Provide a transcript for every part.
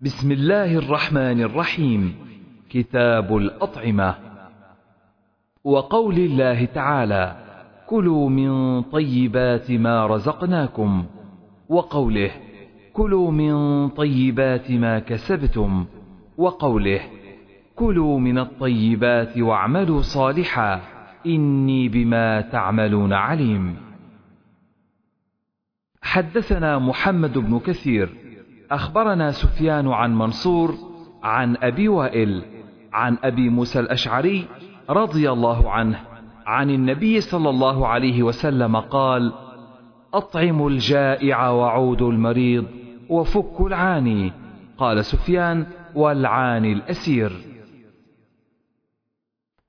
بسم الله الرحمن الرحيم. كتاب الأطعمة. وقول الله تعالى كلوا من طيبات ما رزقناكم. وقوله كلوا من طيبات ما كسبتم. وقوله كلوا من الطيبات واعملوا صالحا. إني بما تعملون عليم. حدثنا محمد بن كثير أخبرنا سفيان عن منصور عن أبي وائل عن أبي موسى الأشعري رضي الله عنه عن النبي صلى الله عليه وسلم قال أطعموا الجائع وعودوا المريض وفكوا العاني قال سفيان والعاني الأسير.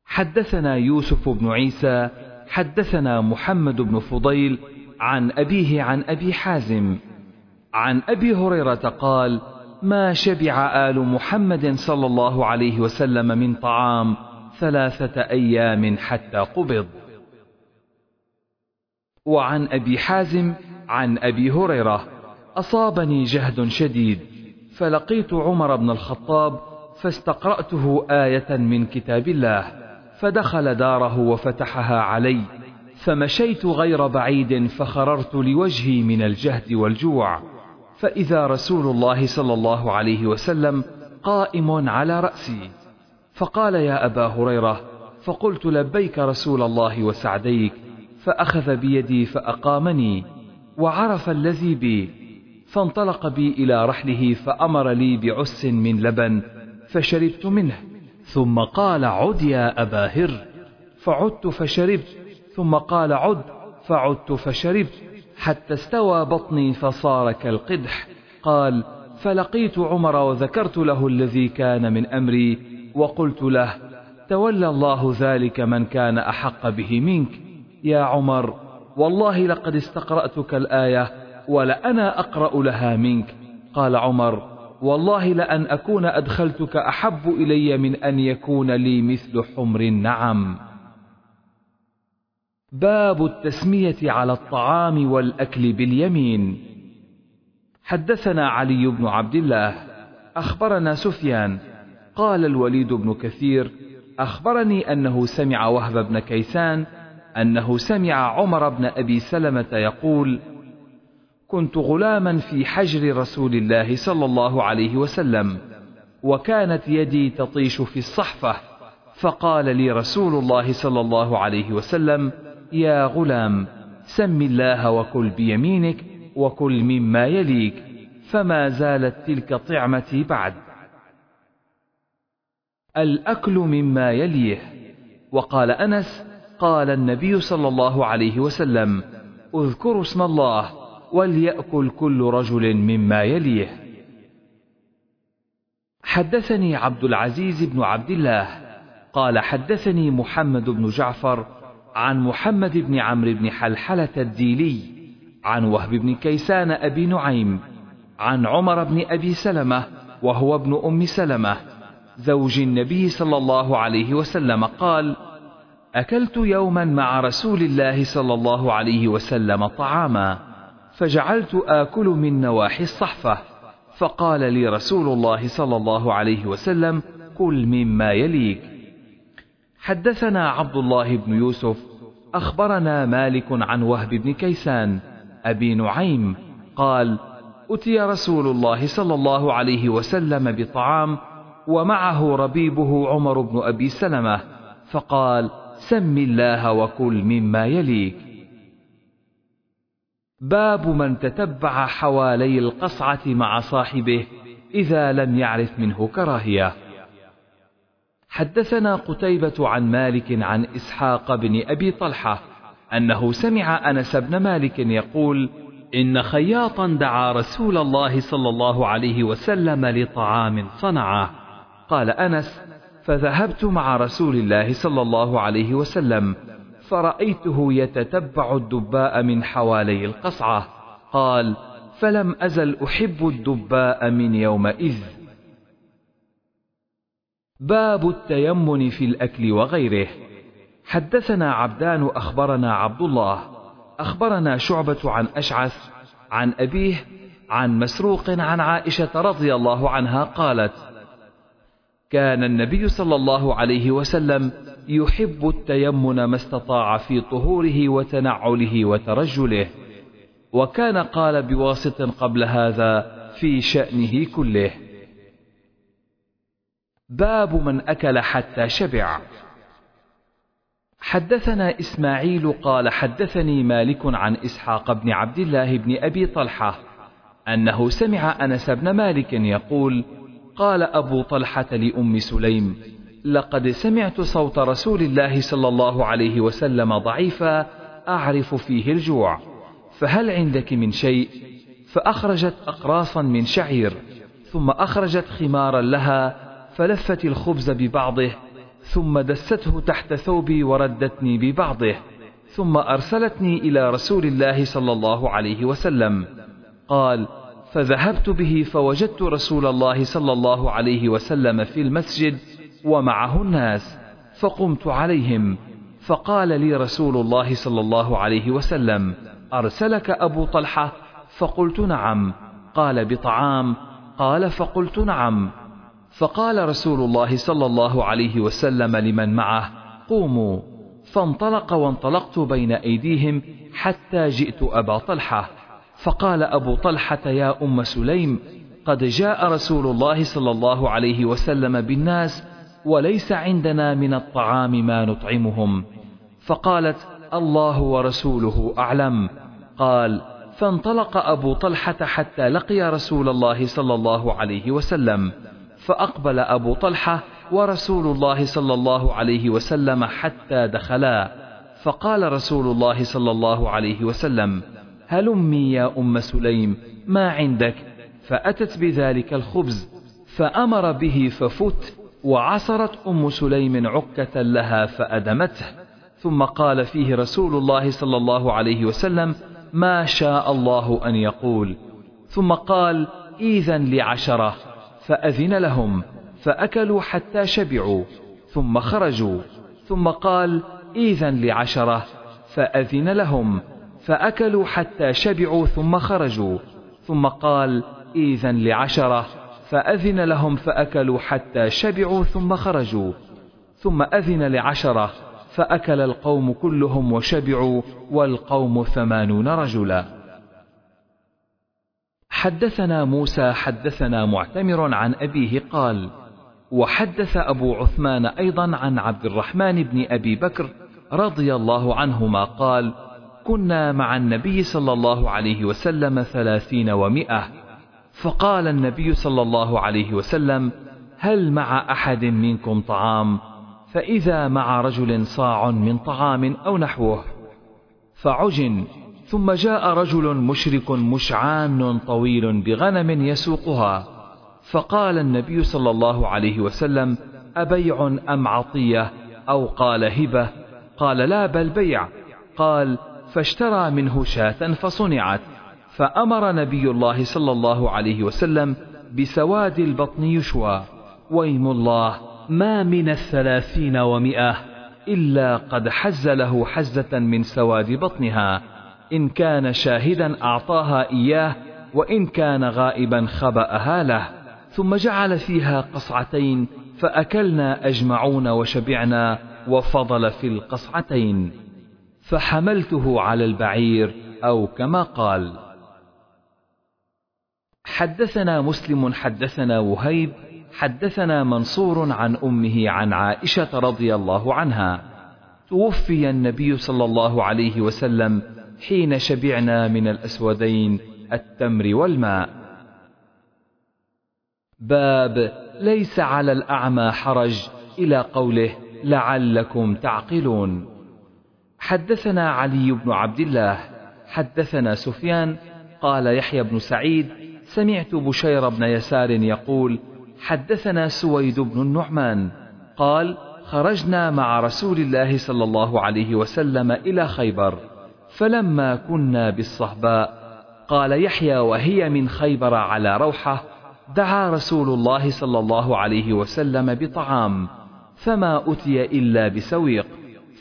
حدثنا يوسف بن عيسى حدثنا محمد بن فضيل عن أبيه عن أبي حازم عن أبي هريرة قال ما شبع آل محمد صلى الله عليه وسلم من طعام ثلاثة أيام حتى قبض. وعن أبي حازم عن أبي هريرة أصابني جهد شديد فلقيت عمر بن الخطاب فاستقرأته آية من كتاب الله فدخل داره وفتحها علي فمشيت غير بعيد فخررت لوجهي من الجهد والجوع. فإذا رسول الله صلى الله عليه وسلم قائم على رأسي فقال يا أبا هريرة فقلت لبيك رسول الله وسعديك فأخذ بيدي فأقامني وعرف الذي بي فانطلق بي إلى رحله فأمر لي بعس من لبن فشربت منه ثم قال عد يا أبا هر فعدت فشربت ثم قال عد فعدت فشربت حتى استوى بطني فصار كالقدح. قال فلقيت عمر وذكرت له الذي كان من أمري وقلت له تولى الله ذلك من كان أحق به منك. يا عمر والله لقد استقرأتك الآية ولأنا أقرأ لها منك. قال عمر والله لأن أكون أدخلتك أحب إلي من أن يكون لي مثل حمر النعم. باب التسمية على الطعام والأكل باليمين. حدثنا علي بن عبد الله أخبرنا سفيان قال الوليد بن كثير أخبرني أنه سمع وهب بن كيسان أنه سمع عمر بن أبي سلمة يقول كنت غلاما في حجر رسول الله صلى الله عليه وسلم وكانت يدي تطيش في الصحفة فقال لي رسول الله صلى الله عليه وسلم يا غلام سم الله وكل بيمينك وكل مما يليك فما زالت تلك طعمتي بعد. الأكل مما يليه. وقال أنس قال النبي صلى الله عليه وسلم اذكروا اسم الله وليأكل كل رجل مما يليه. حدثني عبد العزيز بن عبد الله قال حدثني محمد بن جعفر عن محمد بن عمرو بن حلحلة الديلي عن وهب بن كيسان أبي نعيم عن عمر بن أبي سلمة وهو ابن أم سلمة زوج النبي صلى الله عليه وسلم قال أكلت يوما مع رسول الله صلى الله عليه وسلم طعاما فجعلت آكل من نواحي الصحفة فقال لي رسول الله صلى الله عليه وسلم كل مما يليك حدثنا عبد الله بن يوسف أخبرنا مالك عن وهب بن كيسان أبي نعيم قال أتي رسول الله صلى الله عليه وسلم بطعام ومعه ربيبه عمر بن أبي سلمة فقال سم الله وكل مما يليك. باب من تتبع حوالي القصعة مع صاحبه إذا لم يعرف منه كراهية. حدثنا قتيبة عن مالك عن إسحاق بن أبي طلحة أنه سمع أنس بن مالك يقول إن خياطا دعا رسول الله صلى الله عليه وسلم لطعام صنعه. قال أنس فذهبت مع رسول الله صلى الله عليه وسلم فرأيته يتتبع الدباء من حوالي القصعة. قال فلم أزل أحب الدباء من يومئذ. باب التيمن في الأكل وغيره. حدثنا عبدان أخبرنا عبد الله. أخبرنا شعبة عن أشعث عن أبيه عن مسروق عن عائشة رضي الله عنها قالت كان النبي صلى الله عليه وسلم يحب التيمن ما استطاع في طهوره وتنعله وترجله وكان قال بواسط قبل هذا في شأنه كله. باب من أكل حتى شبع. حدثنا إسماعيل قال حدثني مالك عن إسحاق بن عبد الله بن أبي طلحة أنه سمع أنس بن مالك يقول قال أبو طلحة لأم سليم لقد سمعت صوت رسول الله صلى الله عليه وسلم ضعيفا أعرف فيه الجوع فهل عندك من شيء؟ فأخرجت أقراصا من شعير ثم أخرجت خمارا لها فلفت الخبز ببعضه ثم دسته تحت ثوبي وردتني ببعضه ثم أرسلتني إلى رسول الله صلى الله عليه وسلم. قال فذهبت به فوجدت رسول الله صلى الله عليه وسلم في المسجد ومعه الناس فقمت عليهم فقال لي رسول الله صلى الله عليه وسلم أرسلك أبو طلحة؟ فقلت نعم. قال بطعام؟ قال فقلت نعم. فقال رسول الله صلى الله عليه وسلم لمن معه قوموا. فانطلق وانطلقت بين أيديهم حتى جئت أبا طلحة. فقال أبو طلحة يا أم سليم قد جاء رسول الله صلى الله عليه وسلم بالناس وليس عندنا من الطعام ما نطعمهم. فقالت الله ورسوله أعلم. قال فانطلق أبو طلحة حتى لقي رسول الله صلى الله عليه وسلم. فأقبل أبو طلحة ورسول الله صلى الله عليه وسلم حتى دخلا. فقال رسول الله صلى الله عليه وسلم هلمي يا أم سليم ما عندك؟ فأتت بذلك الخبز فأمر به ففت وعصرت أم سليم عكة لها فأدمته. ثم قال فيه رسول الله صلى الله عليه وسلم ما شاء الله أن يقول. ثم قال إذا لعشرة. فأذن لهم فأكلوا حتى شبعوا ثم خرجوا ثم قال إذا لعشرة. فأذن لهم فأكلوا حتى شبعوا ثم خرجوا ثم قال إذا لعشرة. فأذن لهم فأكلوا حتى شبعوا ثم خرجوا ثم أذن لعشرة. فأكل القوم كلهم وشبعوا والقوم ثمانون رجلا. حدثنا موسى حدثنا معتمر عن أبيه قال وحدث أبو عثمان أيضا عن عبد الرحمن بن أبي بكر رضي الله عنهما قال كنا مع النبي صلى الله عليه وسلم ثلاثين ومائة فقال النبي صلى الله عليه وسلم هل مع أحد منكم طعام؟ فإذا مع رجل صاع من طعام أو نحوه. فعجن ثم جاء رجل مشرك مشعان طويل بغنم يسوقها. فقال النبي صلى الله عليه وسلم أبيع أم عطية؟ أو قال هبة. قال لا بل بيع. قال فاشترى منه شاة فصنعت. فأمر نبي الله صلى الله عليه وسلم بسواد البطن يشوى. ويم الله ما من الثلاثين ومئة إلا قد حز له حزة من سواد بطنها. إن كان شاهدا أعطاها إياه وإن كان غائبا خبأها له. ثم جعل فيها قصعتين فأكلنا أجمعون وشبعنا وفضل في القصعتين. فحملته على البعير أو كما قال حدثنا مسلم حدثنا وهيب حدثنا منصور عن أمه عن عائشة رضي الله عنها. توفي النبي صلى الله عليه وسلم حين شبعنا من الأسودين التمر والماء. باب ليس على الأعمى حرج إلى قوله لعلكم تعقلون. حدثنا علي بن عبد الله حدثنا سفيان قال يحيى بن سعيد سمعت بشير بن يسار يقول حدثنا سويد بن النعمان قال خرجنا مع رسول الله صلى الله عليه وسلم إلى خيبر. فلما كنا بالصهباء قال يحيى وهي من خيبر على روحة دعا رسول الله صلى الله عليه وسلم بطعام فما أتي إلا بسويق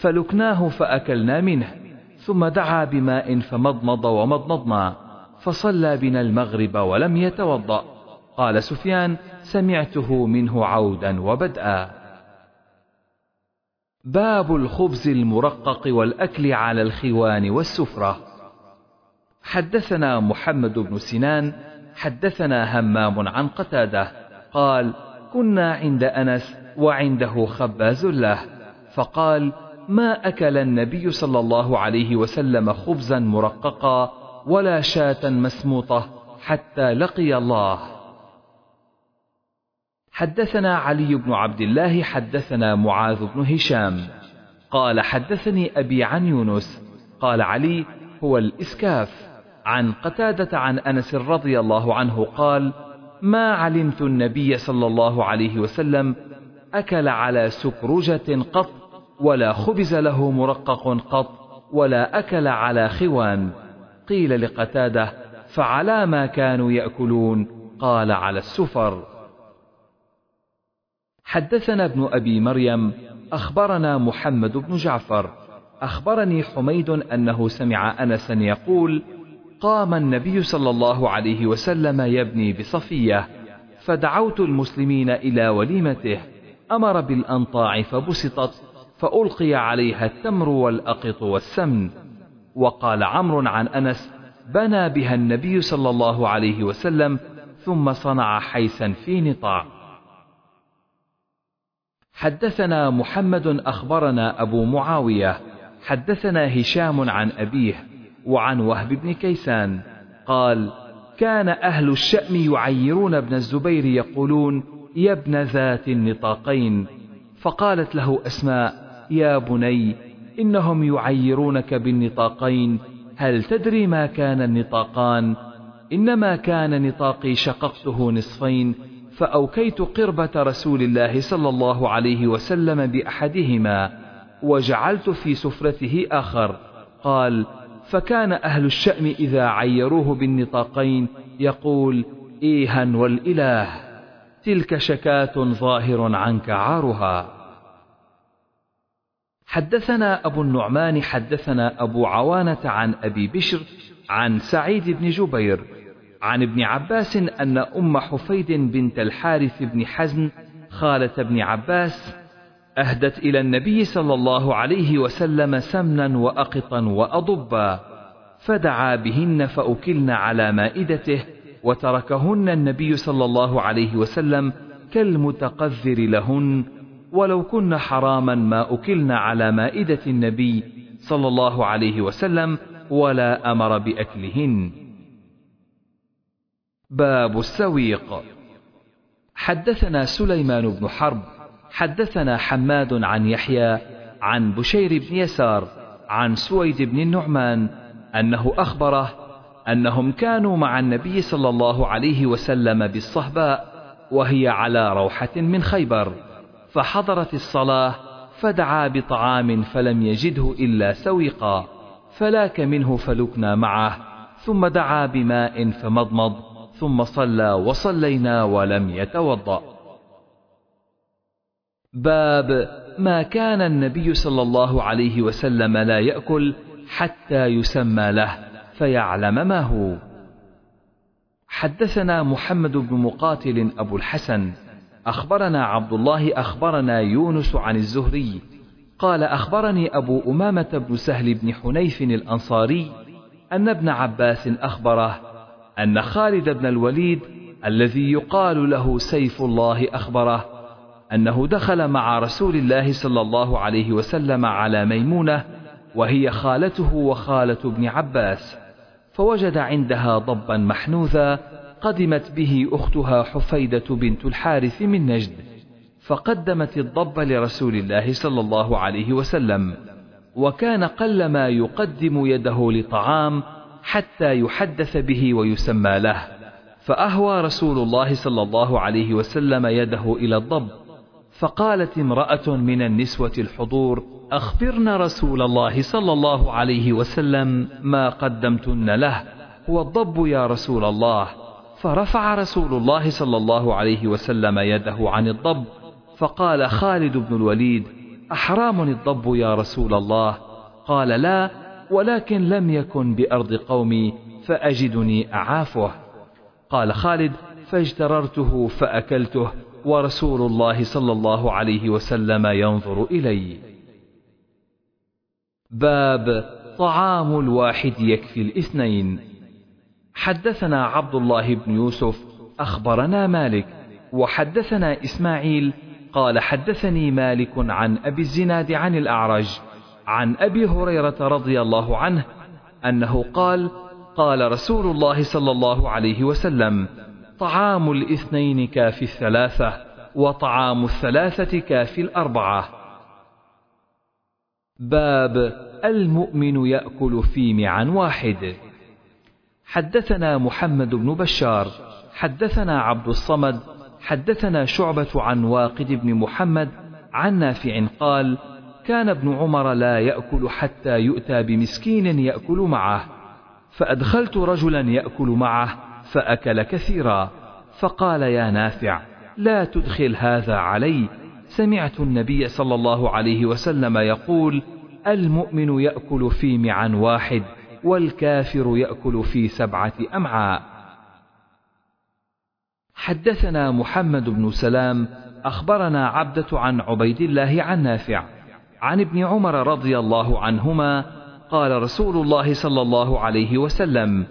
فلكناه فأكلنا منه ثم دعا بماء فمضمض ومضمضنا فصلى بنا المغرب ولم يتوضأ قال سفيان سمعته منه عودا وبدءا. باب الخبز المرقق والأكل على الخوان والسفرة. حدثنا محمد بن سنان حدثنا همام عن قتادة قال كنا عند أنس وعنده خباز له. فقال ما أكل النبي صلى الله عليه وسلم خبزا مرققا ولا شاة مسموطة حتى لقي الله. حدثنا علي بن عبد الله حدثنا معاذ بن هشام. قال حدثني أبي عن يونس. قال علي هو الإسكاف. عن قتادة عن أنس رضي الله عنه قال ما علمت النبي صلى الله عليه وسلم أكل على سكرجة قط ولا خبز له مرقق قط ولا أكل على خوان. قيل لقتادة فعلى ما كانوا يأكلون. قال على السفر. حدثنا ابن أبي مريم أخبرنا محمد بن جعفر أخبرني حميد أنه سمع أنسا يقول قام النبي صلى الله عليه وسلم يبني بصفية فدعوت المسلمين إلى وليمته أمر بالأنطاع فبسطت فألقي عليها التمر والأقط والسمن وقال عمرو عن أنس بنى بها النبي صلى الله عليه وسلم ثم صنع حيسا في نطاع حدثنا محمد أخبرنا أبو معاوية حدثنا هشام عن أبيه وعن وهب بن كيسان قال كان أهل الشأم يعيرون ابن الزبير يقولون يا ابن ذات النطاقين فقالت له أسماء يا بني إنهم يعيرونك بالنطاقين هل تدري ما كان النطاقان؟ إنما كان نطاقي شققته نصفين فأوكيت قربة رسول الله صلى الله عليه وسلم بأحدهما وجعلت في سفرته آخر. قال فكان أهل الشأم إذا عيروه بالنطاقين يقول إيها والإله تلك شكاة ظاهر عنك عارها. حدثنا أبو النعمان حدثنا أبو عوانة عن أبي بشر عن سعيد بن جبير عن ابن عباس أن أم حفيد بنت الحارث بن حزن خالة ابن عباس أهدت إلى النبي صلى الله عليه وسلم سمنا وأقطا وأضبا فدعا بهن فأكلن على مائدته وتركهن النبي صلى الله عليه وسلم كالمتقذر لهن ولو كن حراما ما أكلن على مائدة النبي صلى الله عليه وسلم ولا أمر بأكلهن. باب السويق. حدثنا سليمان بن حرب حدثنا حماد عن يحيى عن بشير بن يسار عن سويد بن النعمان أنه أخبره أنهم كانوا مع النبي صلى الله عليه وسلم بالصهباء وهي على روحة من خيبر فحضرت الصلاة فدعا بطعام فلم يجده إلا سويقا فلاك منه فلكنا معه ثم دعا بماء فمضمض ثم صلى وصلينا ولم يتوضأ. باب ما كان النبي صلى الله عليه وسلم لا يأكل حتى يسمى له فيعلم ما هو. حدثنا محمد بن مقاتل أبو الحسن أخبرنا عبد الله أخبرنا يونس عن الزهري قال أخبرني أبو أمامة بن سهل بن حنيف الأنصاري أن ابن عباس أخبره أن خالد بن الوليد الذي يقال له سيف الله أخبره أنه دخل مع رسول الله صلى الله عليه وسلم على ميمونة وهي خالته وخالة ابن عباس فوجد عندها ضبا محنوذا قدمت به أختها حفيدة بنت الحارث من نجد فقدمت الضب لرسول الله صلى الله عليه وسلم وكان قلما يقدم يده لطعام حتى يحدث به ويسمى له. فأهوى رسول الله صلى الله عليه وسلم يده إلى الضب فقالت امرأة من النسوة الحضور أخبرن رسول الله صلى الله عليه وسلم ما قدمتن له هو الضب يا رسول الله. فرفع رسول الله صلى الله عليه وسلم يده عن الضب فقال خالد بن الوليد أحرام الضب يا رسول الله؟ قال لا ولكن لم يكن بأرض قومي فأجدني أعافه. قال خالد فاجتررته فأكلته ورسول الله صلى الله عليه وسلم ينظر إلي. باب طعام الواحد يكفي الاثنين. حدثنا عبد الله بن يوسف أخبرنا مالك وحدثنا إسماعيل قال حدثني مالك عن أبي الزناد عن الأعرج عن أبي هريرة رضي الله عنه أنه قال قال رسول الله صلى الله عليه وسلم طعام الاثنين كافي الثلاثة وطعام الثلاثة كافي الأربعة. باب المؤمن يأكل في معا واحد. حدثنا محمد بن بشار حدثنا عبد الصمد حدثنا شعبة عن واقد بن محمد عن نافع قال كان ابن عمر لا يأكل حتى يؤتى بمسكين يأكل معه فأدخلت رجلا يأكل معه فأكل كثيرا فقال يا نافع لا تدخل هذا علي. سمعت النبي صلى الله عليه وسلم يقول المؤمن يأكل في معا واحد والكافر يأكل في سبعة أمعاء. حدثنا محمد بن سلام أخبرنا عبدة عن عبيد الله عن نافع. عن ابن عمر رضي الله عنهما قال رسول الله صلى الله عليه وسلم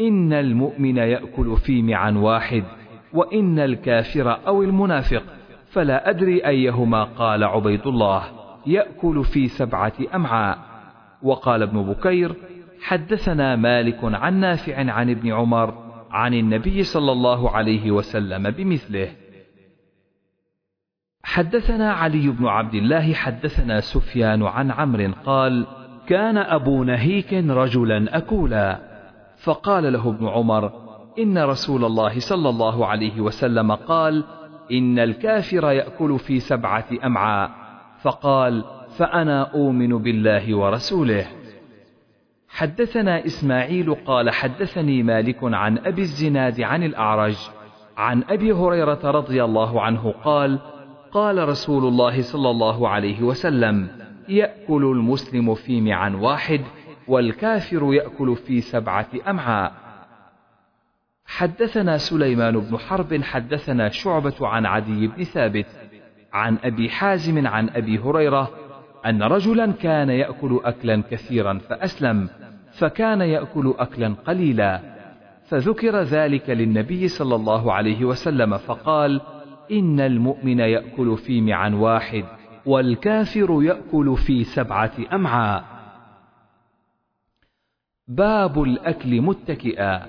إن المؤمن يأكل في معا واحد وإن الكافر أو المنافق فلا أدري أيهما قال عبيد الله يأكل في سبعة أمعاء. وقال ابن بكير حدثنا مالك عن نافع عن ابن عمر عن النبي صلى الله عليه وسلم بمثله. حدثنا علي بن عبد الله حدثنا سفيان عن عمرو قال كان أبو نهيك رجلا أكولا. فقال له ابن عمر إن رسول الله صلى الله عليه وسلم قال إن الكافر يأكل في سبعة أمعاء. فقال فأنا أؤمن بالله ورسوله. حدثنا إسماعيل قال حدثني مالك عن أبي الزناد عن الأعرج عن أبي هريرة رضي الله عنه قال قال رسول الله صلى الله عليه وسلم يأكل المسلم في معا واحد والكافر يأكل في سبعة أمعاء. حدثنا سليمان بن حرب حدثنا شعبة عن عدي بن ثابت عن أبي حازم عن أبي هريرة أن رجلا كان يأكل أكلا كثيرا فأسلم فكان يأكل أكلا قليلا. فذكر ذلك للنبي صلى الله عليه وسلم فقال إن المؤمن يأكل في معا واحد والكافر يأكل في سبعة أمعاء. باب الأكل متكئا.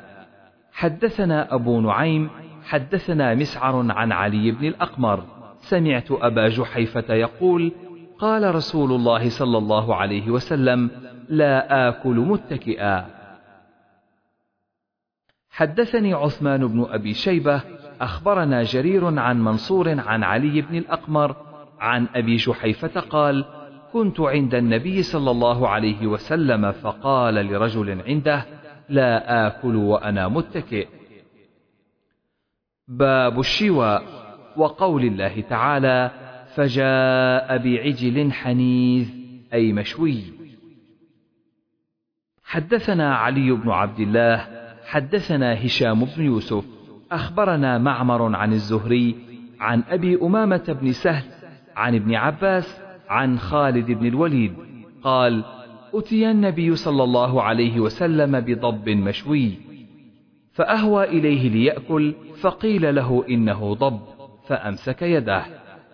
حدثنا أبو نعيم حدثنا مسعر عن علي بن الأقمر. سمعت أبا جحيفة يقول قال رسول الله صلى الله عليه وسلم لا آكل متكئا. حدثني عثمان بن أبي شيبة أخبرنا جرير عن منصور عن علي بن الأقمر عن أبي جحيفة قال كنت عند النبي صلى الله عليه وسلم فقال لرجل عنده لا آكل وأنا متكئ باب الشواء وقول الله تعالى فجاء بعجل حنيذ أي مشوي حدثنا علي بن عبد الله حدثنا هشام بن يوسف أخبرنا معمر عن الزهري عن أبي أمامة بن سهل عن ابن عباس عن خالد بن الوليد. قال أتي النبي صلى الله عليه وسلم بضب مشوي فأهوى إليه ليأكل فقيل له إنه ضب فأمسك يده.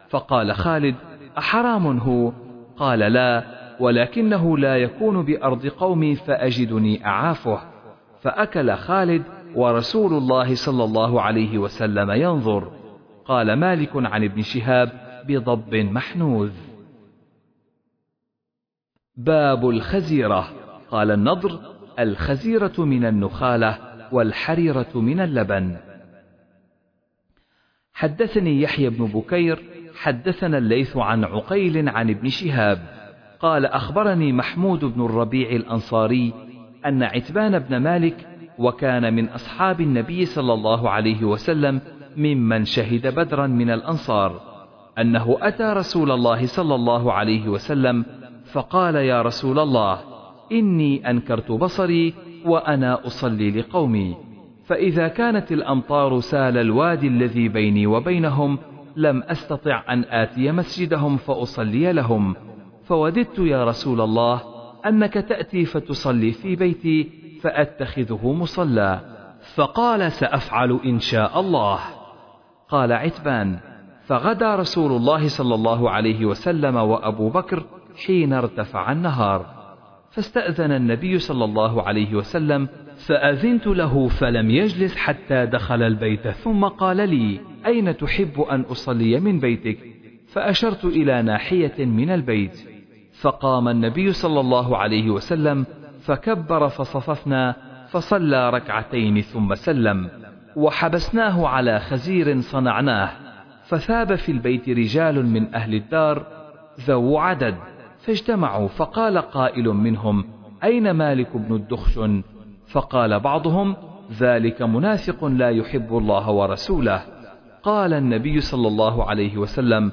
فقال خالد أحرام هو؟ قال لا ولكنه لا يكون بأرض قومي فأجدني أعافه. فأكل خالد ورسول الله صلى الله عليه وسلم ينظر. قال مالك عن ابن شهاب بضب محنوذ. باب الخزيرة. قال النضر الخزيرة من النخالة والحريرة من اللبن. حدثني يحيى بن بكير حدثنا الليث عن عقيل عن ابن شهاب. قال أخبرني محمود بن الربيع الأنصاري أن عتبان بن مالك وكان من أصحاب النبي صلى الله عليه وسلم ممن شهد بدرا من الأنصار أنه أتى رسول الله صلى الله عليه وسلم فقال يا رسول الله إني أنكرت بصري وأنا أصلي لقومي فإذا كانت الأمطار سال الوادي الذي بيني وبينهم لم أستطع أن آتي مسجدهم فأصلي لهم فوددت يا رسول الله أنك تأتي فتصلي في بيتي فأتخذه مصلى. فقال سأفعل إن شاء الله. قال عتبان فغدا رسول الله صلى الله عليه وسلم وأبو بكر حين ارتفع النهار. فاستأذن النبي صلى الله عليه وسلم فأذنت له فلم يجلس حتى دخل البيت ثم قال لي أين تحب أن أصلي من بيتك؟ فأشرت إلى ناحية من البيت. فقام النبي صلى الله عليه وسلم فكبر فصففنا فصلى ركعتين ثم سلم وحبسناه على خزير صنعناه فثاب في البيت رجال من أهل الدار ذو عدد فاجتمعوا فقال قائل منهم أين مالك بن الدخشن؟ فقال بعضهم ذلك منافق لا يحب الله ورسوله. قال النبي صلى الله عليه وسلم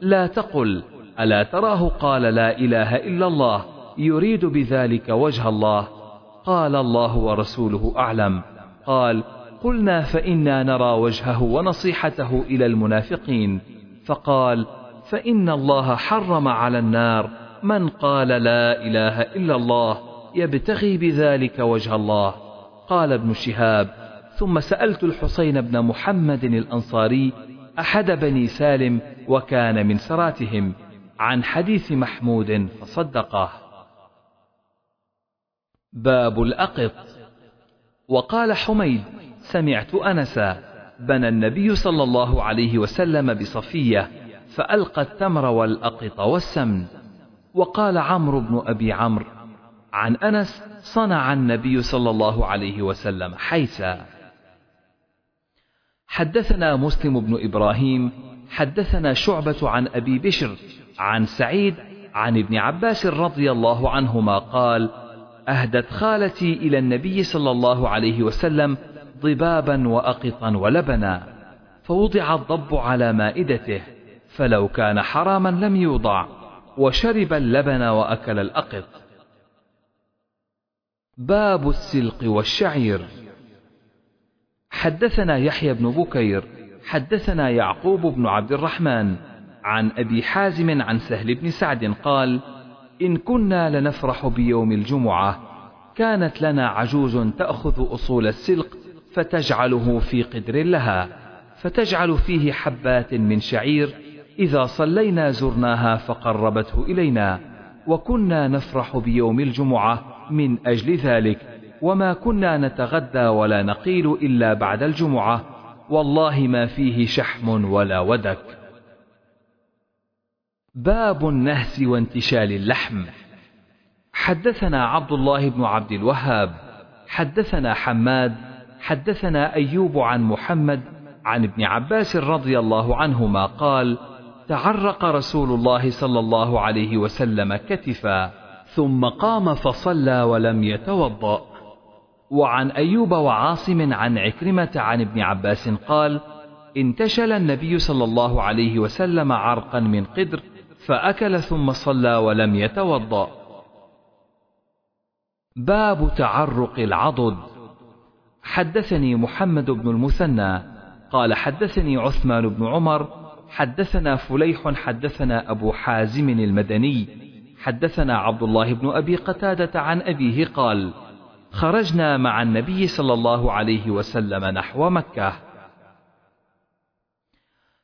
لا تقل ألا تراه؟ قال لا إله إلا الله. يريد بذلك وجه الله. قال الله ورسوله أعلم. قال قلنا فإنا نرى وجهه ونصيحته إلى المنافقين. فقال فإن الله حرم على النار من قال لا إله إلا الله يبتغي بذلك وجه الله. قال ابن شهاب ثم سألت الحسين بن محمد الأنصاري أحد بني سالم وكان من سراتهم عن حديث محمود فصدقه. باب الأقط. وقال حميد سمعت أنسا بنى النبي صلى الله عليه وسلم بصفية فألقى التمر والأقط والسمن. وقال عمرو بن أبي عمرو عن أنس صنع النبي صلى الله عليه وسلم حيثا. حدثنا مسلم بن إبراهيم حدثنا شعبة عن أبي بشر عن سعيد عن ابن عباس رضي الله عنهما قال أهدت خالتي إلى النبي صلى الله عليه وسلم ضبابا وأقطا ولبنا فوضع الضب على مائدته فلو كان حراما لم يوضع وشرب اللبن وأكل الأقط. باب السلق والشعير. حدثنا يحيى بن بكير حدثنا يعقوب بن عبد الرحمن عن أبي حازم عن سهل بن سعد قال إن كنا لنفرح بيوم الجمعة كانت لنا عجوز تأخذ أصول السلق فتجعله في قدر لها فتجعل فيه حبات من شعير إذا صلينا زرناها فقربته إلينا وكنا نفرح بيوم الجمعة من أجل ذلك وما كنا نتغدى ولا نقيل إلا بعد الجمعة والله ما فيه شحم ولا ودك. باب النهس وانتشال اللحم. حدثنا عبد الله بن عبد الوهاب حدثنا حماد حدثنا أيوب عن محمد عن ابن عباس رضي الله عنهما قال تعرق رسول الله صلى الله عليه وسلم كتفا ثم قام فصلى ولم يتوضأ. وعن أيوب وعاصم عن عكرمة عن ابن عباس قال انتشل النبي صلى الله عليه وسلم عرقا من قدر فأكل ثم صلى ولم يتوضأ. باب تعرق العضد. حدثني محمد بن المثنى قال حدثني عثمان بن عمر حدثنا فليح حدثنا أبو حازم المدني حدثنا عبد الله بن أبي قتادة عن أبيه قال خرجنا مع النبي صلى الله عليه وسلم نحو مكة.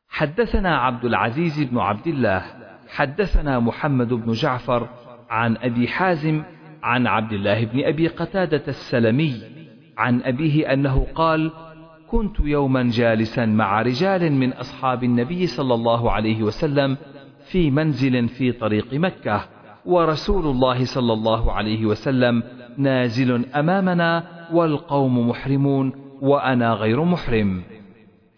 حدثنا عبد العزيز بن عبد الله حدثنا محمد بن جعفر عن أبي حازم عن عبد الله بن أبي قتادة السلمي عن أبيه أنه قال كنت يوما جالسا مع رجال من أصحاب النبي صلى الله عليه وسلم في منزل في طريق مكة ورسول الله صلى الله عليه وسلم نازل أمامنا والقوم محرمون وأنا غير محرم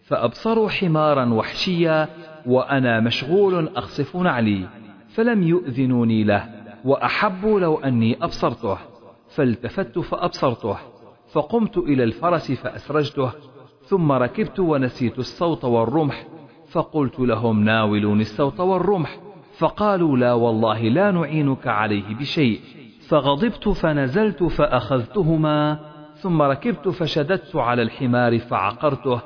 فأبصروا حمارا وحشيا وأنا مشغول أخصف نعلي فلم يؤذنوني له وأحبوا لو أني أبصرته فالتفت فأبصرته فقمت إلى الفرس فأسرجته ثم ركبت ونسيت الصوت والرمح فقلت لهم ناولوني الصوت والرمح فقالوا لا والله لا نعينك عليه بشيء فغضبت فنزلت فأخذتهما ثم ركبت فشددت على الحمار فعقرته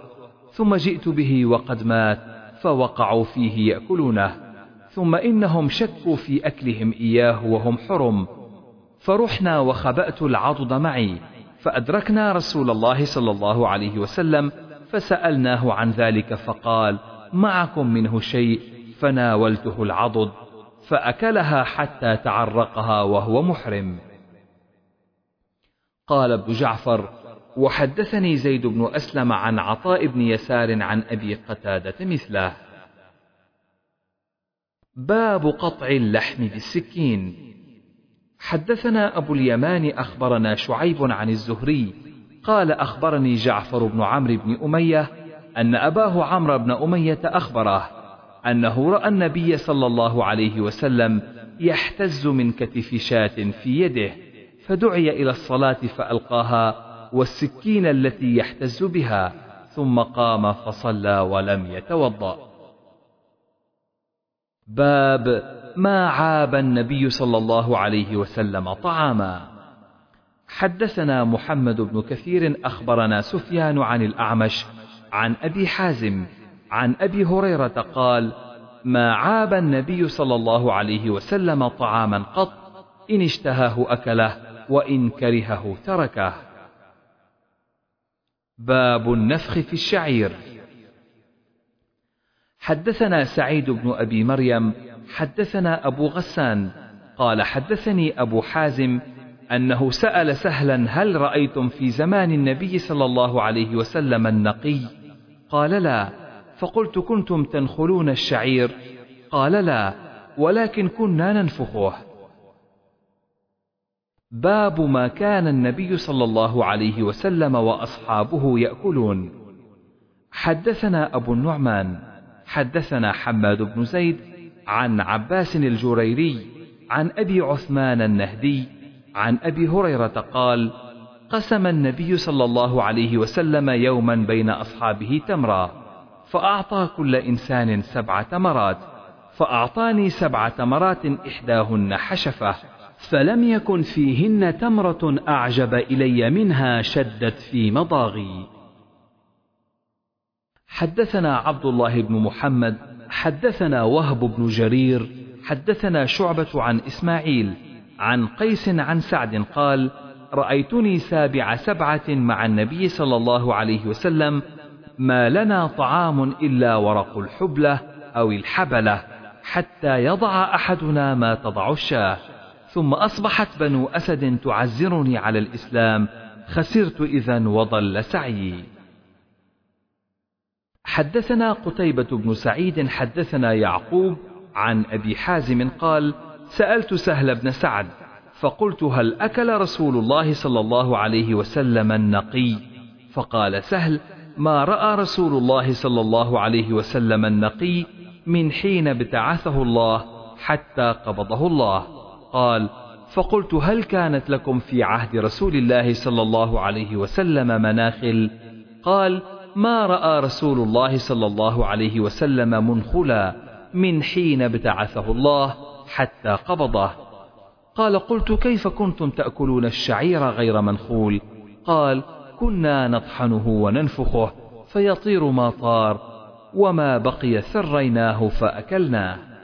ثم جئت به وقد مات فوقعوا فيه يأكلونه ثم إنهم شكوا في أكلهم إياه وهم حرم. فرحنا وخبأت العضد معي فأدركنا رسول الله صلى الله عليه وسلم فسألناه عن ذلك فقال معكم منه شيء؟ فناولته العضد فأكلها حتى تعرقها وهو محرم. قال ابن جعفر وحدثني زيد بن أسلم عن عطاء بن يسار عن أبي قتادة مثله. باب قطع اللحم بالسكين. حدثنا أبو اليمان أخبرنا شعيب عن الزهري قال أخبرني جعفر بن عمرو بن أمية أن أباه عمرو بن أمية أخبره أنه رأى النبي صلى الله عليه وسلم يحتز من كتف شاة في يده فدعي إلى الصلاة فألقاها والسكين التي يحتز بها ثم قام فصلى ولم يتوضأ. باب ما عاب النبي صلى الله عليه وسلم طعاما. حدثنا محمد بن كثير أخبرنا سفيان عن الأعمش عن أبي حازم عن أبي هريرة قال ما عاب النبي صلى الله عليه وسلم طعاما قط إن اشتهاه أكله وإن كرهه تركه. باب النفخ في الشعير. حدثنا سعيد بن أبي مريم حدثنا أبو غسان قال حدثني أبو حازم أنه سأل سهلا هل رأيتم في زمان النبي صلى الله عليه وسلم النقي؟ قال لا فقلت كنتم تنخلون الشعير. قال لا ولكن كنا ننفخه. باب ما كان النبي صلى الله عليه وسلم وأصحابه يأكلون. حدثنا أبو النعمان حدثنا حماد بن زيد عن عباس الجريري عن أبي عثمان النهدي عن أبي هريرة قال قسم النبي صلى الله عليه وسلم يوما بين أصحابه تمرا فأعطى كل إنسان سبع تمرات فأعطاني سبع تمرات إحداهن حشفة فلم يكن فيهن تمرة أعجب إلي منها شدت في مضاغي. حدثنا عبد الله بن محمد، حدثنا وهب بن جرير، حدثنا شعبة عن إسماعيل، عن قيس عن سعد قال: رأيتني سابع سبعة مع النبي صلى الله عليه وسلم، ما لنا طعام إلا ورق الحبلة أو الحبلة، حتى يضع أحدنا ما تضع الشاة. ثم أصبحت بنو أسد تعزرني على الإسلام خسرت إذا وضل سعيي. حدثنا قتيبة بن سعيد حدثنا يعقوب عن أبي حازم قال سألت سهل بن سعد فقلت هل أكل رسول الله صلى الله عليه وسلم النقي؟ فقال سهل ما رأى رسول الله صلى الله عليه وسلم النقي من حين ابتعثه الله حتى قبضه الله. قال فقلت هل كانت لكم في عهد رسول الله صلى الله عليه وسلم مناخل؟ قال ما رأى رسول الله صلى الله عليه وسلم منخلا من حين ابتعثه الله حتى قبضه. قال قلت كيف كنتم تأكلون الشعير غير منخول؟ قال كنا نطحنه وننفخه فيطير ما طار وما بقي ثريناه فأكلناه.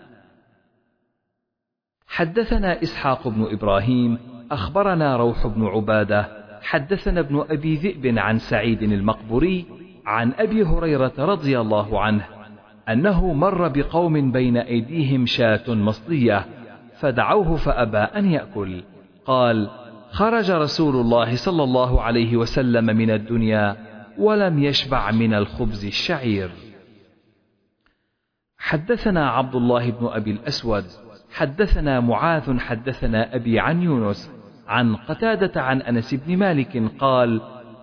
حدثنا إسحاق بن إبراهيم أخبرنا روح بن عبادة حدثنا ابن أبي ذئب عن سعيد المقبوري عن أبي هريرة رضي الله عنه أنه مر بقوم بين أيديهم شاة مصلية فدعوه فأبى أن يأكل. قال خرج رسول الله صلى الله عليه وسلم من الدنيا ولم يشبع من الخبز الشعير. حدثنا عبد الله بن أبي الأسود حدثنا معاذ حدثنا أبي عن يونس عن قتادة عن أنس بن مالك قال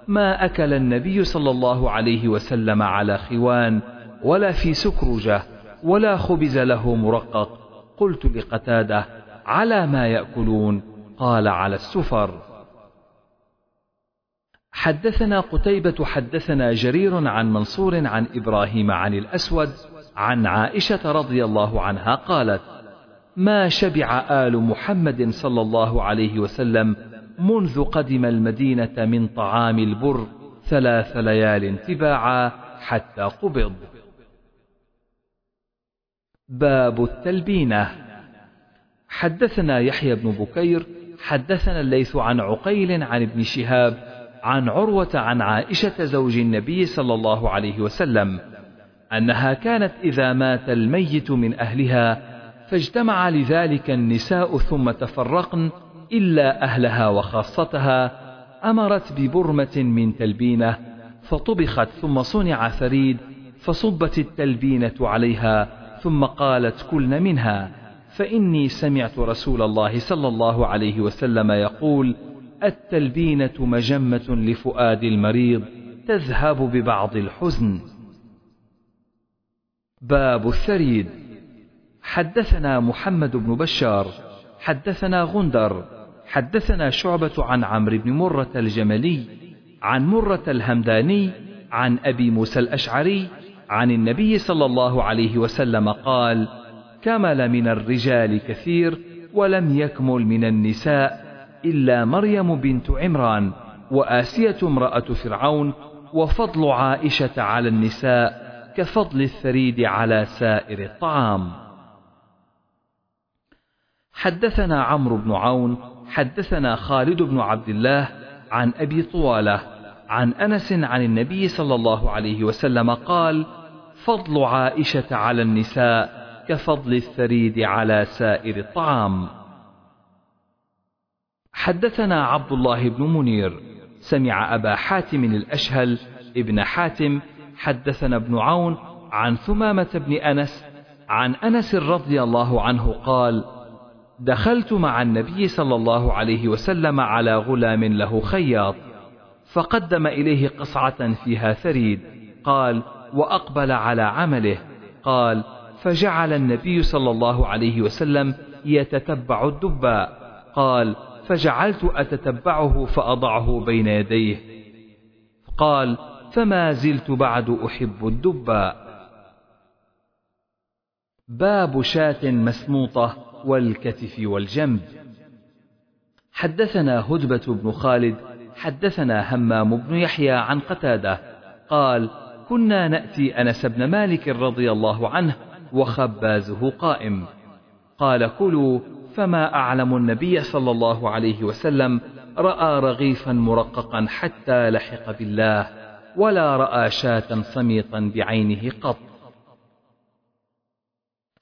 ما أكل النبي صلى الله عليه وسلم على خوان ولا في سكرجة ولا خبز له مرقق. قلت لقتادة على ما يأكلون. قال على السفر. حدثنا قتيبة حدثنا جرير عن منصور عن إبراهيم عن الأسود عن عائشة رضي الله عنها قالت ما شبع آل محمد صلى الله عليه وسلم منذ قدم المدينة من طعام البر ثلاث ليال تباعا حتى قبض. باب التلبينة. حدثنا يحيى بن بكير حدثنا الليث عن عقيل عن ابن شهاب عن عروة عن عائشة زوج النبي صلى الله عليه وسلم أنها كانت إذا مات الميت من أهلها فاجتمع لذلك النساء ثم تفرقن إلا أهلها وخاصتها أمرت ببرمة من تلبينة فطبخت ثم صنع ثريد فصبت التلبينة عليها ثم قالت كلن منها فإني سمعت رسول الله صلى الله عليه وسلم يقول التلبينة مجمة لفؤاد المريض تذهب ببعض الحزن. باب الثريد. حدثنا محمد بن بشار حدثنا غندر حدثنا شعبة عن عمرو بن مرة الجملي عن مرة الهمداني عن أبي موسى الأشعري عن النبي صلى الله عليه وسلم قال كمل من الرجال كثير ولم يكمل من النساء إلا مريم بنت عمران وآسية امرأة فرعون وفضل عائشة على النساء كفضل الثريد على سائر الطعام حدثنا عمرو بن عون حدثنا خالد بن عبد الله عن أبي طوالة عن أنس عن النبي صلى الله عليه وسلم قال فضل عائشة على النساء كفضل الثريد على سائر الطعام. حدثنا عبد الله بن منير سمع أبا حاتم الأشهل ابن حاتم حدثنا ابن عون عن ثمامة بن أنس عن أنس رضي الله عنه قال دخلت مع النبي صلى الله عليه وسلم على غلام له خياط فقدم إليه قصعة فيها ثريد قال وأقبل على عمله. قال فجعل النبي صلى الله عليه وسلم يتتبع الدباء. قال فجعلت أتتبعه فأضعه بين يديه. قال فما زلت بعد أحب الدباء. باب شاة مسموطة والكتف والجنب. حدثنا هدبة بن خالد حدثنا همام بن يحيى عن قتادة قال كنا نأتي أنس بن مالك رضي الله عنه وخبازه قائم. قال كلوا فما أعلم النبي صلى الله عليه وسلم رأى رغيفا مرققا حتى لحق بالله ولا رأى شاة صميطا بعينه قط.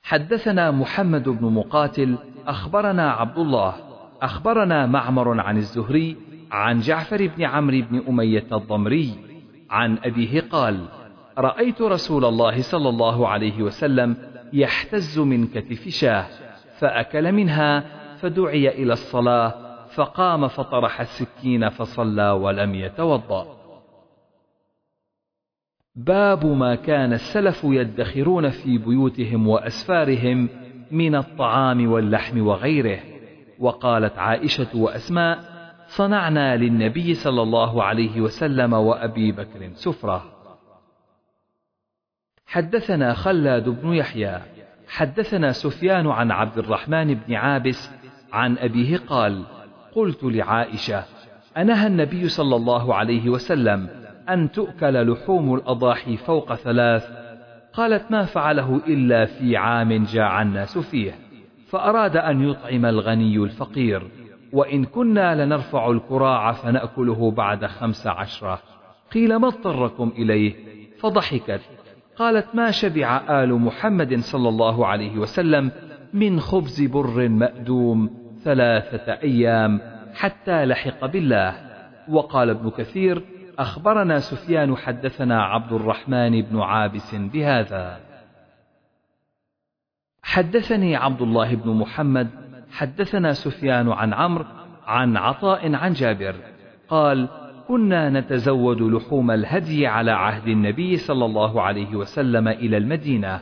حدثنا محمد بن مقاتل أخبرنا عبد الله أخبرنا معمر عن الزهري عن جعفر بن عمرو بن أمية الضمري عن أبيه قال رأيت رسول الله صلى الله عليه وسلم يحتز من كتف شاه فأكل منها فدعي إلى الصلاة فقام فطرح السكين فصلى ولم يتوضأ. باب ما كان السلف يدخرون في بيوتهم وأسفارهم من الطعام واللحم وغيره. وقالت عائشة وأسماء صنعنا للنبي صلى الله عليه وسلم وأبي بكر سفرة. حدثنا خلاد بن يحيى. حدثنا سفيان عن عبد الرحمن بن عابس عن أبيه قال قلت لعائشة أنهى النبي صلى الله عليه وسلم أن تؤكل لحوم الأضاحي فوق ثلاث. قالت ما فعله إلا في عام جاع الناس فيه فأراد أن يطعم الغني الفقير وإن كنا لنرفع الكراع فنأكله بعد خمس عشرة. قيل ما اضطركم إليه؟ فضحكت. قالت ما شبع آل محمد صلى الله عليه وسلم من خبز بر مأدوم ثلاثة أيام حتى لحق بالله. وقال ابن كثير أخبرنا سفيان حدثنا عبد الرحمن بن عابس بهذا. حدثني عبد الله بن محمد حدثنا سفيان عن عمرو عن عطاء عن جابر. قال كنا نتزود لحوم الهدي على عهد النبي صلى الله عليه وسلم إلى المدينة.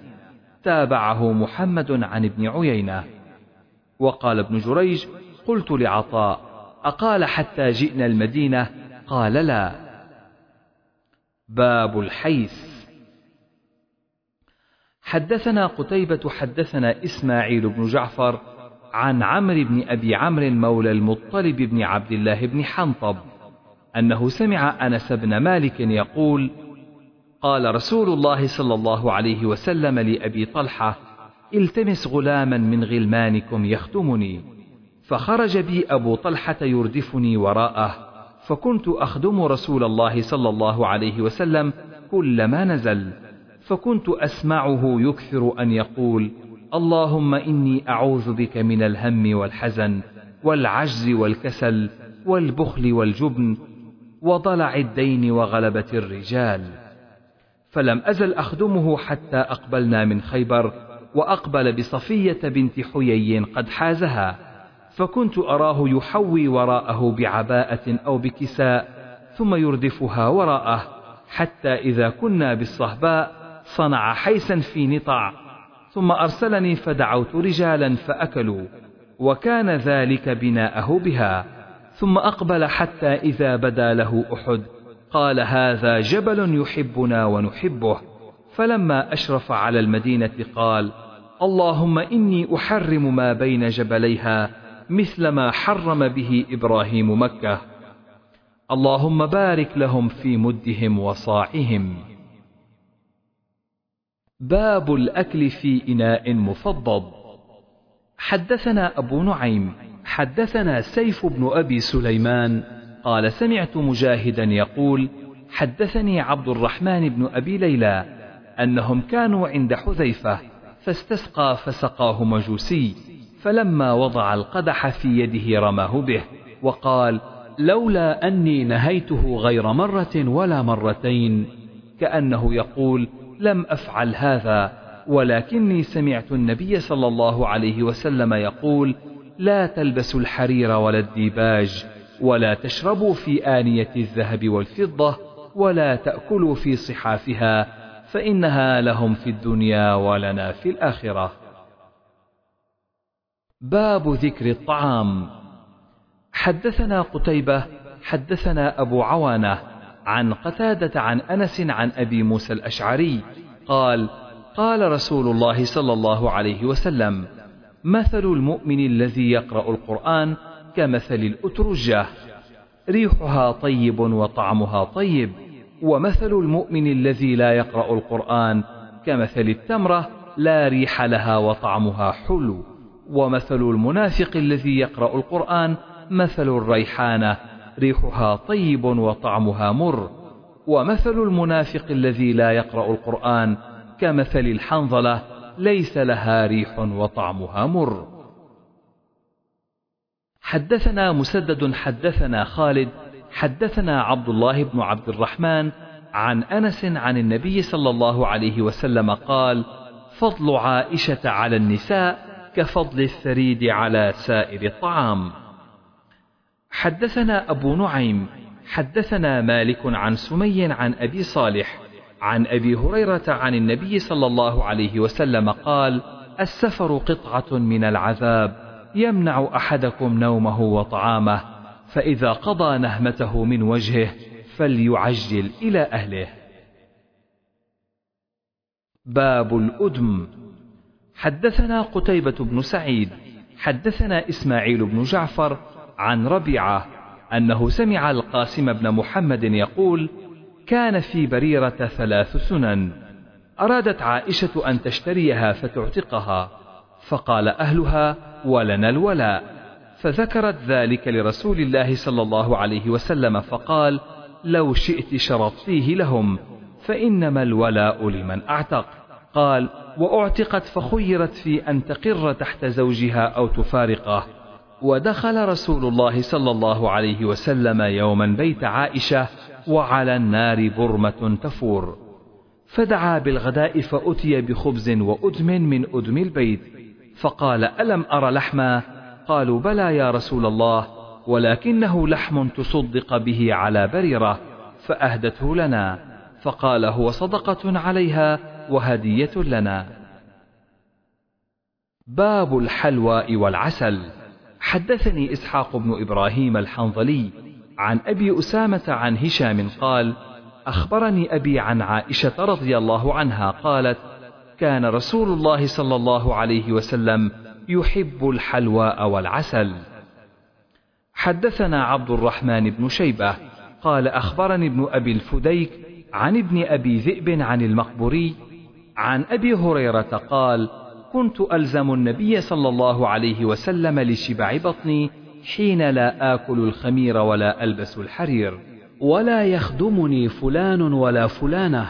تابعه محمد عن ابن عيينة. وقال ابن جريج قلت لعطاء أقال حتى جئنا المدينة؟ قال لا. باب الحيث. حدثنا قتيبة حدثنا إسماعيل بن جعفر عن عمرو بن أبي عمرو مولى المطلب بن عبد الله بن حنطب أنه سمع أنس بن مالك يقول قال رسول الله صلى الله عليه وسلم لأبي طلحة التمس غلاما من غلمانكم يخدمني فخرج بي أبو طلحة يردفني وراءه فكنت أخدم رسول الله صلى الله عليه وسلم كلما نزل فكنت أسمعه يكثر أن يقول اللهم إني أعوذ بك من الهم والحزن والعجز والكسل والبخل والجبن وضلع الدين وغلبة الرجال. فلم أزل أخدمه حتى أقبلنا من خيبر وأقبل بصفية بنت حيي قد حازها. فكنت أراه يحوي وراءه بعباءة أو بكساء ثم يردفها وراءه حتى إذا كنا بالصهباء صنع حيسا في نطع ثم أرسلني فدعوت رجالا فأكلوا وكان ذلك بناءه بها. ثم أقبل حتى إذا بدا له أحد قال هذا جبل يحبنا ونحبه. فلما أشرف على المدينة قال اللهم إني أحرم ما بين جبليها مثل ما حرم به إبراهيم مكة. اللهم بارك لهم في مدهم وصاعهم. باب الأكل في إناء مفضض حدثنا أبو نعيم حدثنا سيف بن أبي سليمان قال سمعت مجاهدا يقول حدثني عبد الرحمن بن أبي ليلى أنهم كانوا عند حذيفة فاستسقى فسقاه مجوسي. فلما وضع القدح في يده رماه به وقال لولا أني نهيته غير مرة ولا مرتين كأنه يقول لم أفعل هذا ولكني سمعت النبي صلى الله عليه وسلم يقول لا تلبسوا الحرير ولا الديباج ولا تشربوا في آنية الذهب والفضة ولا تأكلوا في صحافها فإنها لهم في الدنيا ولنا في الآخرة. باب ذكر الطعام. حدثنا قتيبة حدثنا أبو عوانة عن قتادة عن أنس عن أبي موسى الأشعري قال قال رسول الله صلى الله عليه وسلم مثل المؤمن الذي يقرأ القرآن كمثل الأترجة. ريحها طيب وطعمها طيب ومثل المؤمن الذي لا يقرأ القرآن كمثل التمرة لا ريح لها وطعمها حلو. ومثل المنافق الذي يقرأ القرآن مثل الريحانة ريحها طيب وطعمها مر. ومثل المنافق الذي لا يقرأ القرآن كمثل الحنظلة ليس لها ريح وطعمها مر. حدثنا مسدد حدثنا خالد حدثنا عبد الله بن عبد الرحمن عن أنس عن النبي صلى الله عليه وسلم قال فضل عائشة على النساء كفضل الثريد على سائر الطعام. حدثنا أبو نعيم حدثنا مالك عن سمي عن أبي صالح عن أبي هريرة عن النبي صلى الله عليه وسلم قال السفر قطعة من العذاب يمنع أحدكم نومه وطعامه فإذا قضى نهمته من وجهه فليعجل إلى أهله. باب الأدم. حدثنا قتيبة بن سعيد حدثنا إسماعيل بن جعفر عن ربيعة أنه سمع القاسم بن محمد يقول كان في بريرة ثلاث سنن أرادت عائشة أن تشتريها فتعتقها فقال أهلها ولنا الولاء فذكرت ذلك لرسول الله صلى الله عليه وسلم فقال لو شئت شرطتيه لهم فإنما الولاء لمن أعتق قال وأعتقت فخيرت في أن تقر تحت زوجها أو تفارقه. ودخل رسول الله صلى الله عليه وسلم يوما بيت عائشة وعلى النار برمة تفور. فدعا بالغداء فأتي بخبز وأدم من أدم البيت. فقال ألم أر لحما؟ قالوا بلى يا رسول الله ولكنه لحم تصدق به على بريرة فأهدته لنا. فقال هو صدقة عليها؟ وهدية لنا. باب الحلوى والعسل. حدثني إسحاق بن إبراهيم الحنظلي عن أبي أسامة عن هشام قال أخبرني أبي عن عائشة رضي الله عنها قالت كان رسول الله صلى الله عليه وسلم يحب الحلواء والعسل. حدثنا عبد الرحمن بن شيبة قال أخبرني ابن أبي الفديك عن ابن أبي ذئب عن المقبوري عن أبي هريرة قال كنت ألزم النبي صلى الله عليه وسلم لشبع بطني حين لا آكل الخمير ولا ألبس الحرير ولا يخدمني فلان ولا فلانة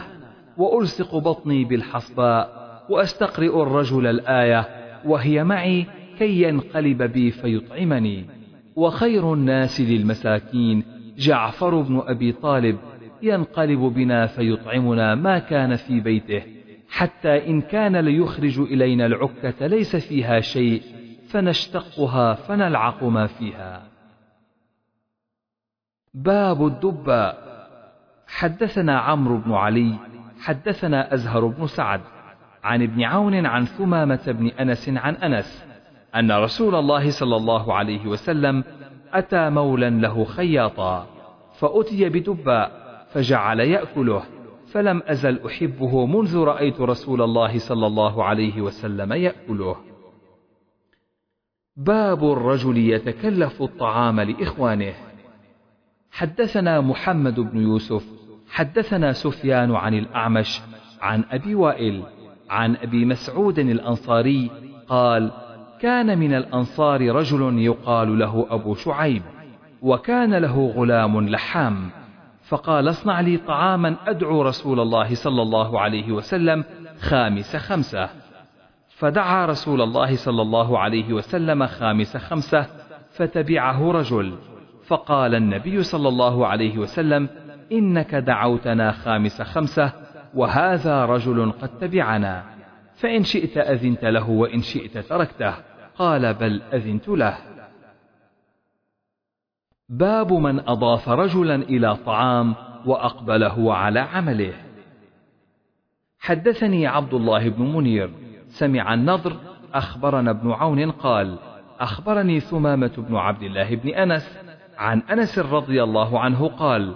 وألصق بطني بالحصباء وأستقرئ الرجل الآية وهي معي كي ينقلب بي فيطعمني. وخير الناس للمساكين جعفر بن أبي طالب ينقلب بنا فيطعمنا ما كان في بيته حتى إن كان ليخرج إلينا العكة ليس فيها شيء فنشتقها فنلعق ما فيها. باب الدباء حدثنا عمرو بن علي حدثنا أزهر بن سعد عن ابن عون عن ثمامة بن أنس عن أنس أن رسول الله صلى الله عليه وسلم أتى مولا له خياطا فأتي بدباء فجعل يأكله. فلم أزل أحبه منذ رأيت رسول الله صلى الله عليه وسلم يأكله. باب الرجل يتكلف الطعام لإخوانه. حدثنا محمد بن يوسف حدثنا سفيان عن الأعمش عن أبي وائل عن أبي مسعود الأنصاري قال كان من الأنصار رجل يقال له أبو شعيب وكان له غلام لحام. فقال اصنع لي طعاما أدعو رسول الله صلى الله عليه وسلم خامس خمسة. فدعا رسول الله صلى الله عليه وسلم خامس خمسة فتبعه رجل. فقال النبي صلى الله عليه وسلم إنك دعوتنا خامس خمسة وهذا رجل قد تبعنا. فإن شئت أذنت له وإن شئت تركته. قال بل أذنت له. باب من أضاف رجلا إلى طعام وأقبل هو على عمله. حدثني عبد الله بن منير سمع النضر أخبرنا ابن عون قال أخبرني ثمامة بن عبد الله بن أنس عن أنس رضي الله عنه قال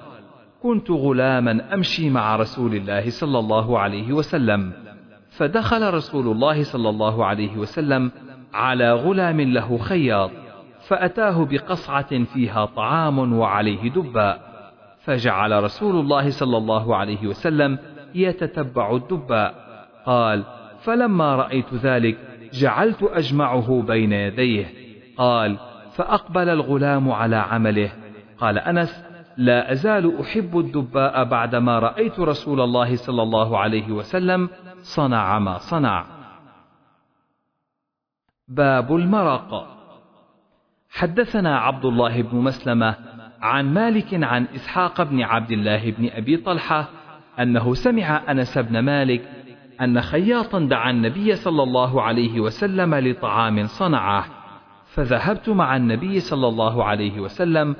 كنت غلاما أمشي مع رسول الله صلى الله عليه وسلم فدخل رسول الله صلى الله عليه وسلم على غلام له خياط. فأتاه بقصعة فيها طعام وعليه دباء فجعل رسول الله صلى الله عليه وسلم يتتبع الدباء قال فلما رأيت ذلك جعلت أجمعه بين يديه. قال فأقبل الغلام على عمله. قال أنس لا أزال أحب الدباء بعدما رأيت رسول الله صلى الله عليه وسلم صنع ما صنع. باب المرق. حدثنا عبد الله بن مسلمة عن مالك عن إسحاق بن عبد الله بن أبي طلحة أنه سمع أنس بن مالك أن خياطا دعا النبي صلى الله عليه وسلم لطعام صنعه فذهبت مع النبي صلى الله عليه وسلم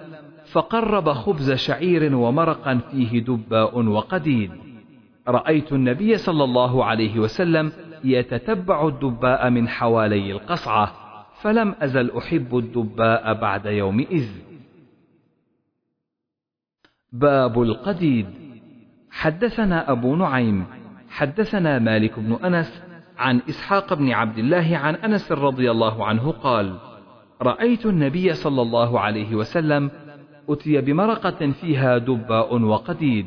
فقرب خبز شعير ومرقا فيه دباء وقديد. رأيت النبي صلى الله عليه وسلم يتتبع الدباء من حوالي القصعة فلم أزل أحب الدباء بعد يومئذ باب القديد. حدثنا أبو نعيم حدثنا مالك بن أنس عن إسحاق بن عبد الله عن أنس رضي الله عنه قال رأيت النبي صلى الله عليه وسلم أتي بمرقة فيها دباء وقديد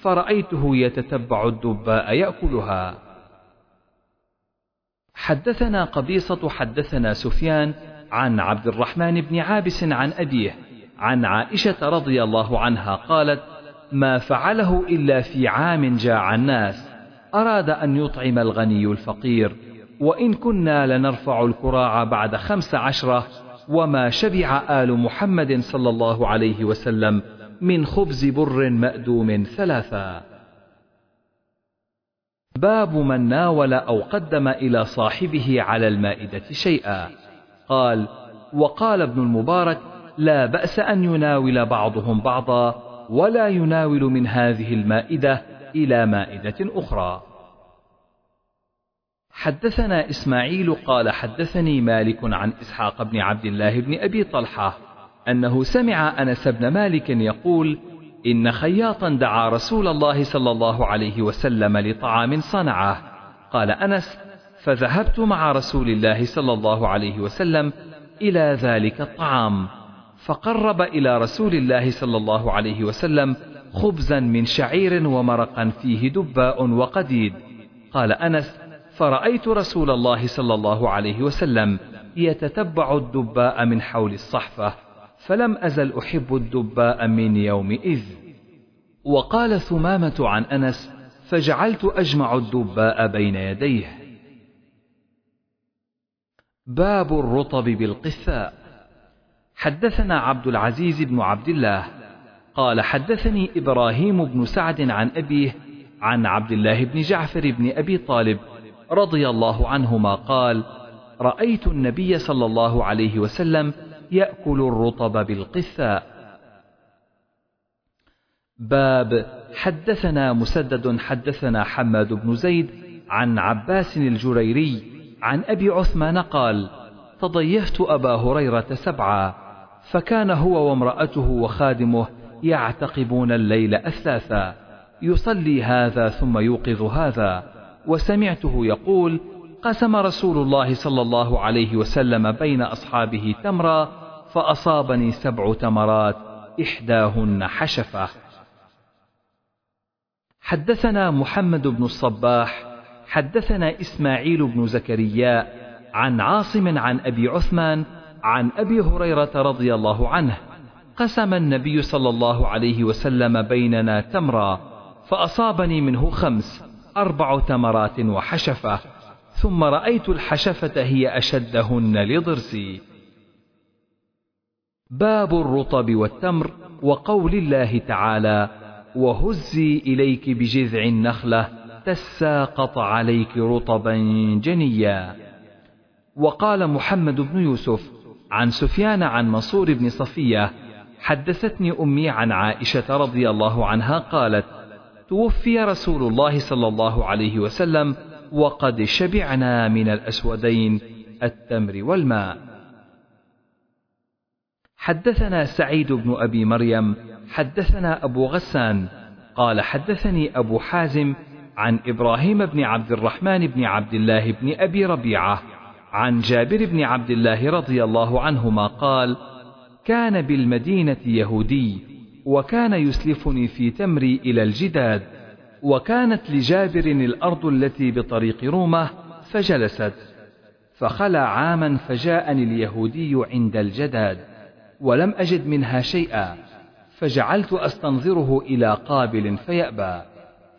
فرأيته يتتبع الدباء يأكلها. حدثنا قبيصة حدثنا سفيان عن عبد الرحمن بن عابس عن أبيه عن عائشة رضي الله عنها قالت ما فعله إلا في عام جاع الناس أراد أن يطعم الغني الفقير وإن كنا لنرفع الكراع بعد خمس عشرة وما شبع آل محمد صلى الله عليه وسلم من خبز بر مأدوم ثلاثا. باب من ناول أو قدم إلى صاحبه على المائدة شيئا. قال وقال ابن المبارك لا بأس أن يناول بعضهم بعضا ولا يناول من هذه المائدة إلى مائدة أخرى. حدثنا إسماعيل قال حدثني مالك عن إسحاق بن عبد الله بن أبي طلحة أنه سمع أنس بن مالك يقول إن خياطا دعا رسول الله صلى الله عليه وسلم لطعام صنعه. قال أنس فذهبت مع رسول الله صلى الله عليه وسلم إلى ذلك الطعام فقرب إلى رسول الله صلى الله عليه وسلم خبزا من شعير ومرقا فيه دباء وقديد. قال أنس فرأيت رسول الله صلى الله عليه وسلم يتتبع الدباء من حول الصحفة. فلم أزل أحب الدباء من يومئذ. وقال ثمامة عن أنس فجعلت أجمع الدباء بين يديه. باب الرطب بالقثاء. حدثنا عبد العزيز بن عبد الله قال حدثني إبراهيم بن سعد عن أبيه عن عبد الله بن جعفر بن أبي طالب رضي الله عنهما قال رأيت النبي صلى الله عليه وسلم يأكل الرطب بالقثاء. باب حدثنا مسدد حدثنا حماد بن زيد عن عباس الجريري عن أبي عثمان قال تضيفت أبا هريرة سبعا فكان هو وامرأته وخادمه يعتقبون الليل أثاثا يصلي هذا ثم يوقظ هذا وسمعته يقول قسم رسول الله صلى الله عليه وسلم بين أصحابه تمرا فأصابني سبع تمرات إحداهن حشفة. حدثنا محمد بن الصباح حدثنا إسماعيل بن زكريا عن عاصم عن أبي عثمان عن أبي هريرة رضي الله عنه. قسم النبي صلى الله عليه وسلم بيننا تمرا فأصابني منه خمس أربع تمرات وحشفة. ثم رأيت الحشفة هي أشدهن لضرسي باب الرطب والتمر وقول الله تعالى وهزي إليك بجذع النخلة تساقط عليك رطبا جنيا. وقال محمد بن يوسف عن سفيان عن منصور بن صفية حدثتني أمي عن عائشة رضي الله عنها قالت توفي رسول الله صلى الله عليه وسلم وقد شبعنا من الأسودين التمر والماء. حدثنا سعيد بن أبي مريم حدثنا أبو غسان قال حدثني أبو حازم عن إبراهيم بن عبد الرحمن بن عبد الله بن أبي ربيعة عن جابر بن عبد الله رضي الله عنهما قال كان بالمدينة يهودي وكان يسلفني في تمري إلى الجداد وكانت لجابر الأرض التي بطريق رومة فجلست فخلى عاما فجاءني اليهودي عند الجداد ولم أجد منها شيئا فجعلت أستنظره إلى قابل فيأبى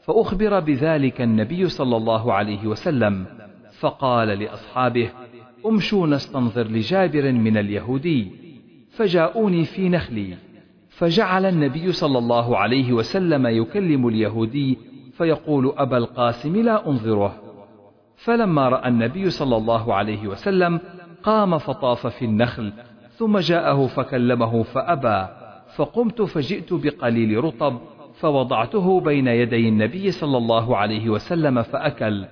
فأخبر بذلك النبي صلى الله عليه وسلم فقال لأصحابه أمشوا نستنظر لجابر من اليهودي. فجاءوني في نخلي فجعل النبي صلى الله عليه وسلم يكلم اليهودي فيقول أبا القاسم لا أنظره. فلما رأى النبي صلى الله عليه وسلم قام فطاف في النخل ثم جاءه فكلمه فأبى. فقمت فجئت بقليل رطب فوضعته بين يدي النبي صلى الله عليه وسلم فأكل.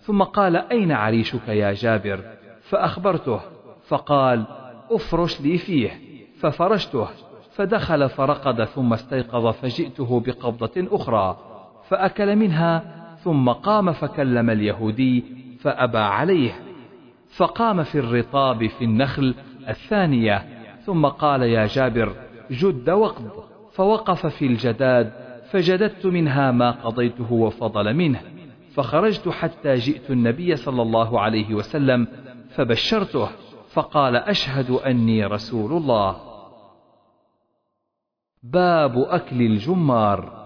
ثم قال أين عريشك يا جابر؟ فأخبرته فقال أفرش لي فيه. ففرشته فدخل فرقد ثم استيقظ فجئته بقبضة أخرى. فأكل منها ثم قام فكلم اليهودي فأبى عليه. فقام في الرطاب في النخل الثانية ثم قال يا جابر جد وقض فوقف في الجداد فجددت منها ما قضيته وفضل منه. فخرجت حتى جئت النبي صلى الله عليه وسلم فبشرته. فقال أشهد أني رسول الله. باب أكل الجمار.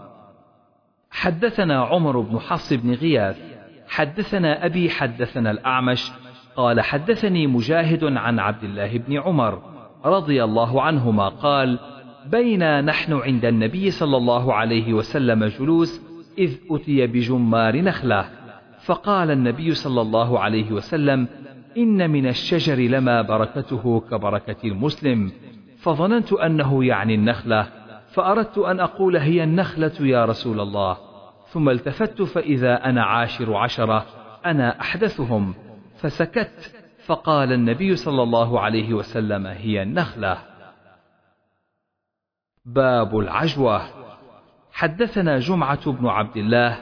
حدثنا عمر بن حفص بن غياث حدثنا أبي حدثنا الأعمش قال حدثني مجاهد عن عبد الله بن عمر رضي الله عنهما قال بينا نحن عند النبي صلى الله عليه وسلم جلوس إذ أتي بجمار نخلة فقال النبي صلى الله عليه وسلم إن من الشجر لما بركته كبركة المسلم فظننت أنه يعني النخلة فأردت أن أقول هي النخلة يا رسول الله ثم التفت فإذا أنا عاشر عشرة أنا أحدثهم. فسكت فقال النبي صلى الله عليه وسلم هي النخلة. باب العجوة. حدثنا جمعة بن عبد الله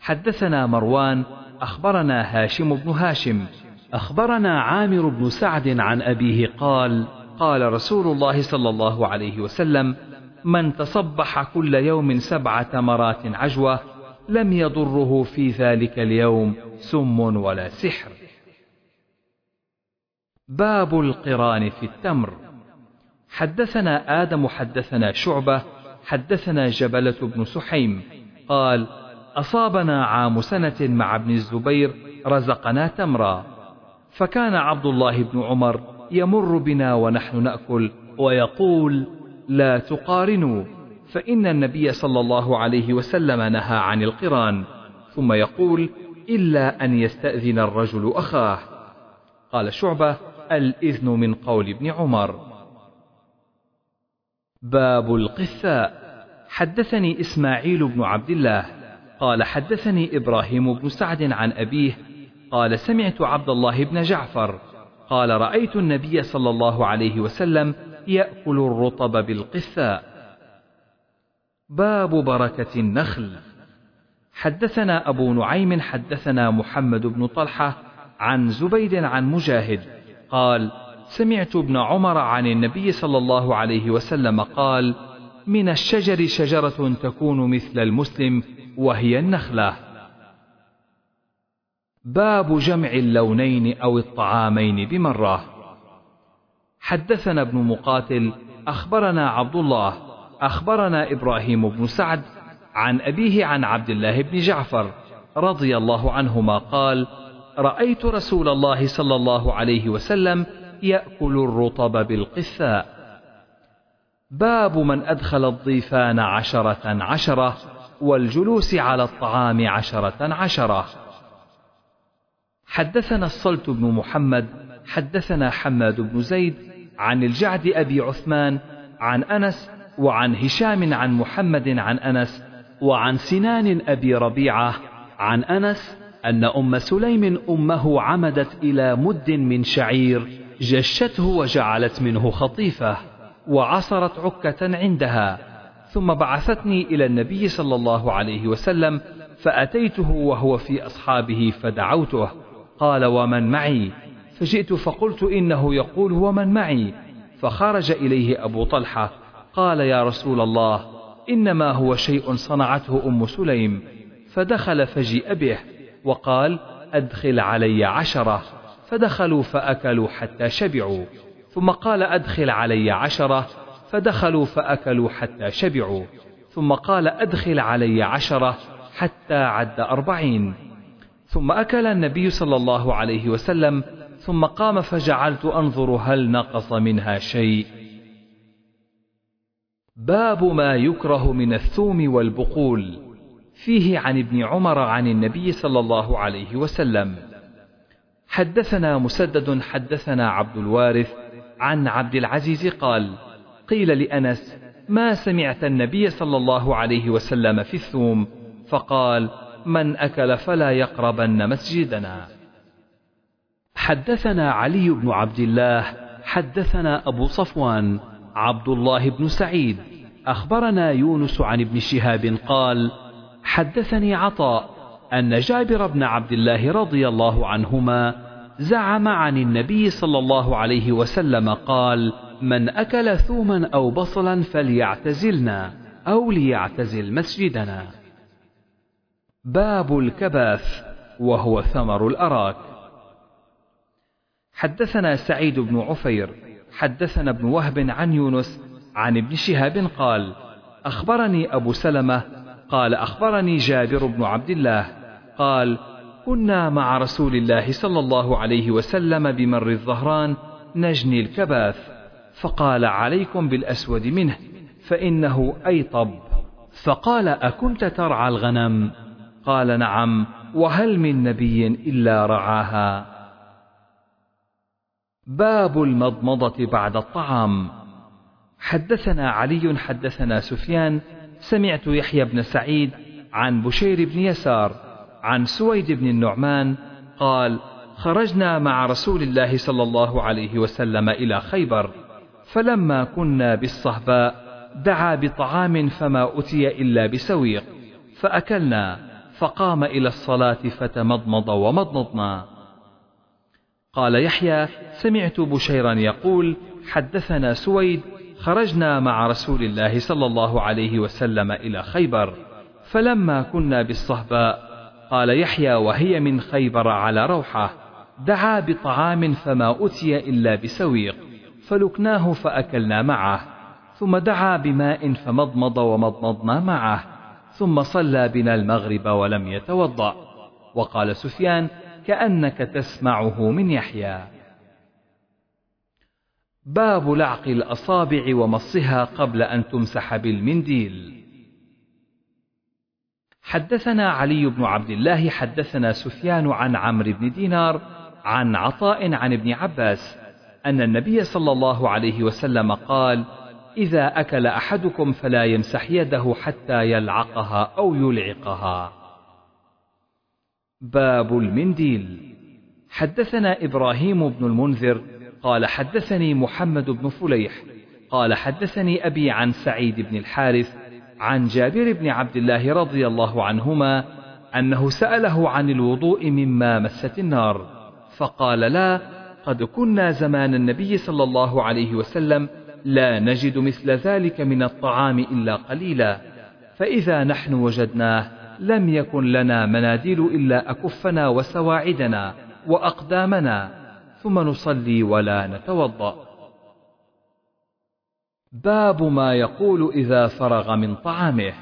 حدثنا مروان أخبرنا هاشم بن هاشم أخبرنا عامر بن سعد عن أبيه قال قال رسول الله صلى الله عليه وسلم من تصبح كل يوم سبع تمرات عجوة لم يضره في ذلك اليوم سم ولا سحر. باب القران في التمر. حدثنا آدم حدثنا شعبة حدثنا جبلة بن سحيم. قال أصابنا عام سنة مع ابن الزبير رزقنا تمرا. فكان عبد الله بن عمر يمر بنا ونحن نأكل ويقول لا تقارنوا فإن النبي صلى الله عليه وسلم نهى عن القران ثم يقول إلا أن يستأذن الرجل أخاه. قال شعبة الإذن من قول ابن عمر. باب القثاء. حدثني إسماعيل بن عبد الله. قال حدثني إبراهيم بن سعد عن أبيه. قال سمعت عبد الله بن جعفر. قال رأيت النبي صلى الله عليه وسلم يأكل الرطب بالقثاء باب بركة النخل. حدثنا أبو نعيم حدثنا محمد بن طلحة عن زبيد عن مجاهد قال سمعت ابن عمر عن النبي صلى الله عليه وسلم قال من الشجر شجرة تكون مثل المسلم وهي النخلة. باب جمع اللونين أو الطعامين بمرة. حدثنا ابن مقاتل أخبرنا عبد الله أخبرنا إبراهيم بن سعد عن أبيه عن عبد الله بن جعفر رضي الله عنهما قال رأيت رسول الله صلى الله عليه وسلم يأكل الرطب بالقثاء. باب من أدخل الضيفان عشرة عشرة والجلوس على الطعام عشرة عشرة. حدثنا الصلت بن محمد حدثنا حماد بن زيد عن الجعد أبي عثمان عن أنس وعن هشام عن محمد عن أنس وعن سنان أبي ربيعة عن أنس أن أم سليم أمه عمدت إلى مد من شعير جشته وجعلت منه خطيفة وعصرت عكة عندها. ثم بعثتني إلى النبي صلى الله عليه وسلم فأتيته وهو في أصحابه فدعوته. قال ومن معي؟ فجئت فقلت إنه يقول ومن معي. فخرج إليه أبو طلحة. قال يا رسول الله إنما هو شيء صنعته أم سليم. فدخل فجيء به وقال أدخل علي عشرة. فدخلوا فأكلوا حتى شبعوا. ثم قال أدخل علي عشرة. فدخلوا فأكلوا حتى شبعوا. ثم قال أدخل علي عشرة حتى عد أربعين. ثم أكل النبي صلى الله عليه وسلم ثم قام فجعلت أنظر هل نقص منها شيء. باب ما يكره من الثوم والبقول فيه عن ابن عمر عن النبي صلى الله عليه وسلم. حدثنا مسدد حدثنا عبد الوارث عن عبد العزيز قال قيل لأنس ما سمعت النبي صلى الله عليه وسلم في الثوم؟ فقال من أكل فلا يقربن مسجدنا. حدثنا علي بن عبد الله حدثنا أبو صفوان عبد الله بن سعيد. أخبرنا يونس عن ابن شهاب قال حدثني عطاء أن جابر بن عبد الله رضي الله عنهما زعم عن النبي صلى الله عليه وسلم قال من أكل ثوما أو بصلا فليعتزلنا أو ليعتزل مسجدنا. باب الكباث وهو ثمر الأراك. حدثنا سعيد بن عفير حدثنا ابن وهب عن يونس عن ابن شهاب قال أخبرني أبو سلمة قال أخبرني جابر بن عبد الله قال كنا مع رسول الله صلى الله عليه وسلم بمر الظهران نجني الكباث فقال عليكم بالأسود منه فإنه أيطب. فقال أكنت ترعى الغنم؟ قال نعم وهل من نبي إلا رعاها؟ باب المضمضة بعد الطعام. حدثنا علي حدثنا سفيان سمعت يحيى بن سعيد عن بشير بن يسار عن سويد بن النعمان قال خرجنا مع رسول الله صلى الله عليه وسلم إلى خيبر فلما كنا بالصهباء دعا بطعام فما أتي إلا بسويق فأكلنا فقام إلى الصلاة فتمضمض ومضمضنا. قال يحيى سمعت بشيرا يقول حدثنا سويد خرجنا مع رسول الله صلى الله عليه وسلم إلى خيبر فلما كنا بالصهباء قال يحيى وهي من خيبر على روحة دعا بطعام فما أتي إلا بسويق فلكناه فأكلنا معه ثم دعا بماء فمضمض ومضمضنا معه ثم صلى بنا المغرب ولم يتوضأ وقال سفيان كأنك تسمعه من يحيى. باب لعق الأصابع ومصها قبل أن تمسح بالمنديل. حدثنا علي بن عبد الله حدثنا سفيان عن عمرو بن دينار عن عطاء عن ابن عباس أن النبي صلى الله عليه وسلم قال إذا أكل أحدكم فلا يمسح يده حتى يلعقها أو يلعقها. باب المنديل. حدثنا إبراهيم بن المنذر قال حدثني محمد بن فليح قال حدثني أبي عن سعيد بن الحارث عن جابر بن عبد الله رضي الله عنهما أنه سأله عن الوضوء مما مست النار فقال لا قد كنا زمان النبي صلى الله عليه وسلم لا نجد مثل ذلك من الطعام إلا قليلا فإذا نحن وجدناه لم يكن لنا مناديل إلا أكفنا وسواعدنا وأقدامنا ثم نصلي ولا نتوضأ. باب ما يقول إذا فرغ من طعامه.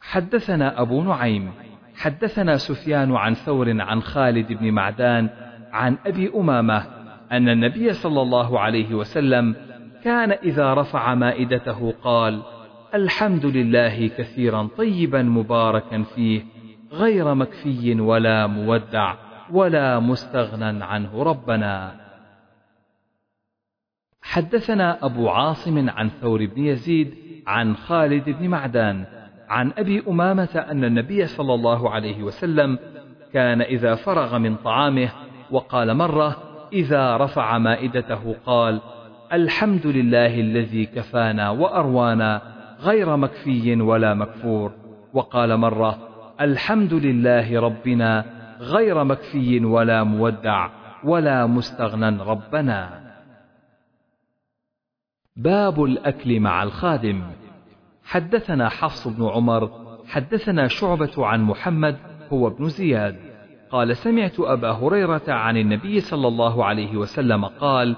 حدثنا أبو نعيم حدثنا سفيان عن ثور عن خالد بن معدان عن أبي أمامة أن النبي صلى الله عليه وسلم كان إذا رفع مائدته قال الحمد لله كثيرا طيبا مباركا فيه غير مكفي ولا مودع ولا مستغنى عنه ربنا. حدثنا أبو عاصم عن ثور بن يزيد عن خالد بن معدان عن أبي أمامة أن النبي صلى الله عليه وسلم كان إذا فرغ من طعامه وقال مرة إذا رفع مائدته قال الحمد لله الذي كفانا وأروانا غير مكفي ولا مكفور. وقال مرة الحمد لله ربنا غير مكفي ولا مودع ولا مستغنى ربنا. باب الأكل مع الخادم. حدثنا حفص بن عمر حدثنا شعبة عن محمد هو ابن زياد. قال سمعت أبا هريرة عن النبي صلى الله عليه وسلم قال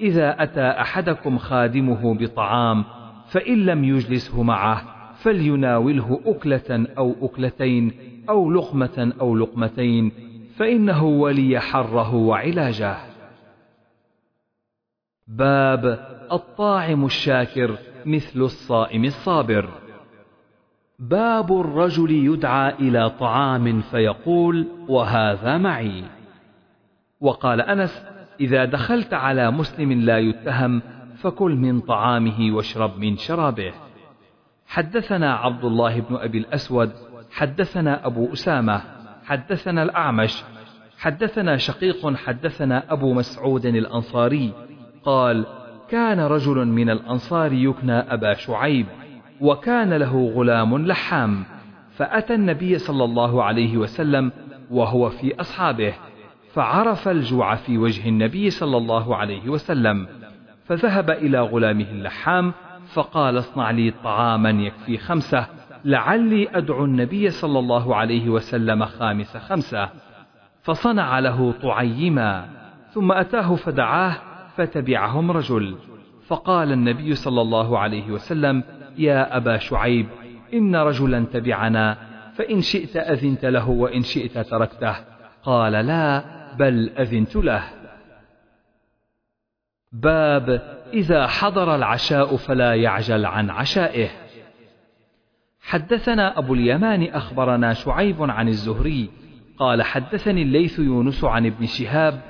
إذا أتى أحدكم خادمه بطعام فإن لم يجلسه معه فليناوله أكلة أو أكلتين أو لقمة أو لقمتين فإنه ولي حره وعلاجه. باب الطاعم الشاكر مثل الصائم الصابر. باب الرجل يدعى إلى طعام فيقول وهذا معي وقال أنس إذا دخلت على مسلم لا يتهم فكل من طعامه واشرب من شرابه. حدثنا عبد الله بن أبي الأسود حدثنا أبو أسامة حدثنا الأعمش حدثنا شقيق حدثنا أبو مسعود الأنصاري قال كان رجل من الأنصار يكنى أبا شعيب وكان له غلام لحام فأتى النبي صلى الله عليه وسلم وهو في أصحابه فعرف الجوع في وجه النبي صلى الله عليه وسلم. فذهب إلى غلامه اللحام فقال اصنع لي طعاما يكفي خمسة لعلي أدعو النبي صلى الله عليه وسلم خامس خمسة. فصنع له طعيما ثم أتاه فدعاه فتبعهم رجل. فقال النبي صلى الله عليه وسلم يا أبا شعيب إن رجلا تبعنا فإن شئت أذنت له وإن شئت تركته. قال لا بل أذنت له. باب إذا حضر العشاء فلا يعجل عن عشائه. حدثنا أبو اليمان أخبرنا شعيب عن الزهري قال حدثني الليث يونس عن ابن شهاب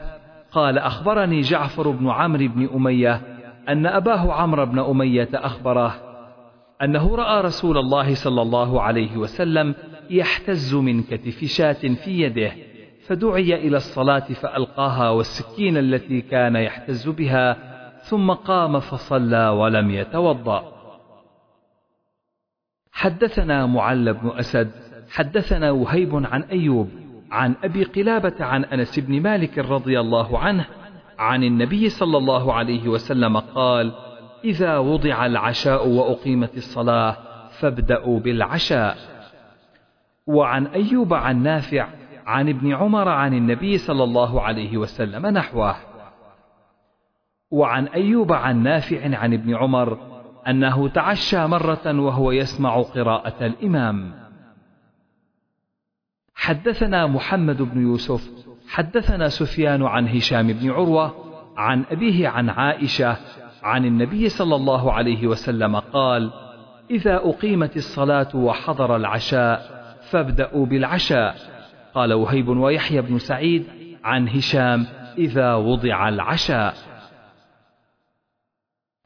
قال أخبرني جعفر بن عمرو بن أمية أن أباه عمرو بن أمية أخبره أنه رأى رسول الله صلى الله عليه وسلم يحتز من كتف شاة في يده. فدعي إلى الصلاة فألقاها والسكين التي كان يحتز بها ثم قام فصلى ولم يتوضأ. حدثنا معل بن أسد حدثنا وهيب عن أيوب عن أبي قلابة عن أنس بن مالك رضي الله عنه عن النبي صلى الله عليه وسلم قال إذا وضع العشاء وأقيمت الصلاة فابدأوا بالعشاء. وعن أيوب عن نافع عن ابن عمر عن النبي صلى الله عليه وسلم نحوه. وعن أيوب عن نافع عن ابن عمر أنه تعشى مرة وهو يسمع قراءة الإمام. حدثنا محمد بن يوسف حدثنا سفيان عن هشام بن عروة عن أبيه عن عائشة عن النبي صلى الله عليه وسلم قال إذا أقيمت الصلاة وحضر العشاء فابدأوا بالعشاء قال وهيب ويحيى بن سعيد عن هشام إذا وضع العشاء.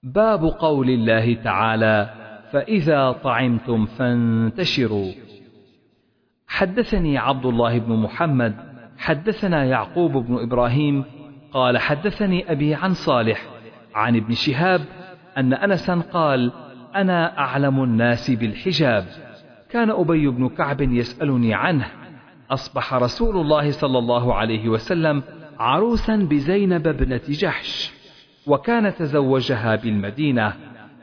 باب قول الله تعالى فإذا طعمتم فانتشروا. حدثني عبد الله بن محمد حدثنا يعقوب بن إبراهيم قال حدثني أبي عن صالح عن ابن شهاب أن أنسا قال أنا أعلم الناس بالحجاب. كان أبي بن كعب يسألني عنه أصبح رسول الله صلى الله عليه وسلم عروسا بزينب ابنة جحش وكان تزوجها بالمدينة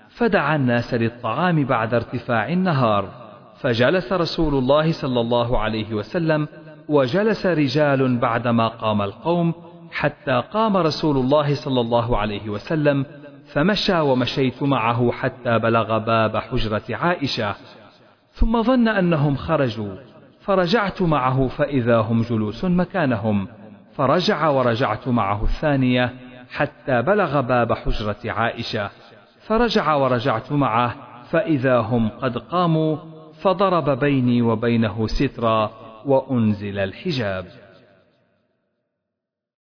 فدعا الناس للطعام بعد ارتفاع النهار فجلس رسول الله صلى الله عليه وسلم وجلس رجال بعدما قام القوم حتى قام رسول الله صلى الله عليه وسلم فمشى ومشيت معه حتى بلغ باب حجرة عائشة ثم ظن أنهم خرجوا. فرجعت معه فإذا هم جلوس مكانهم. فرجع ورجعت معه الثانية حتى بلغ باب حجرة عائشة. فرجع ورجعت معه فإذا هم قد قاموا فضرب بيني وبينه سترا وأنزل الحجاب.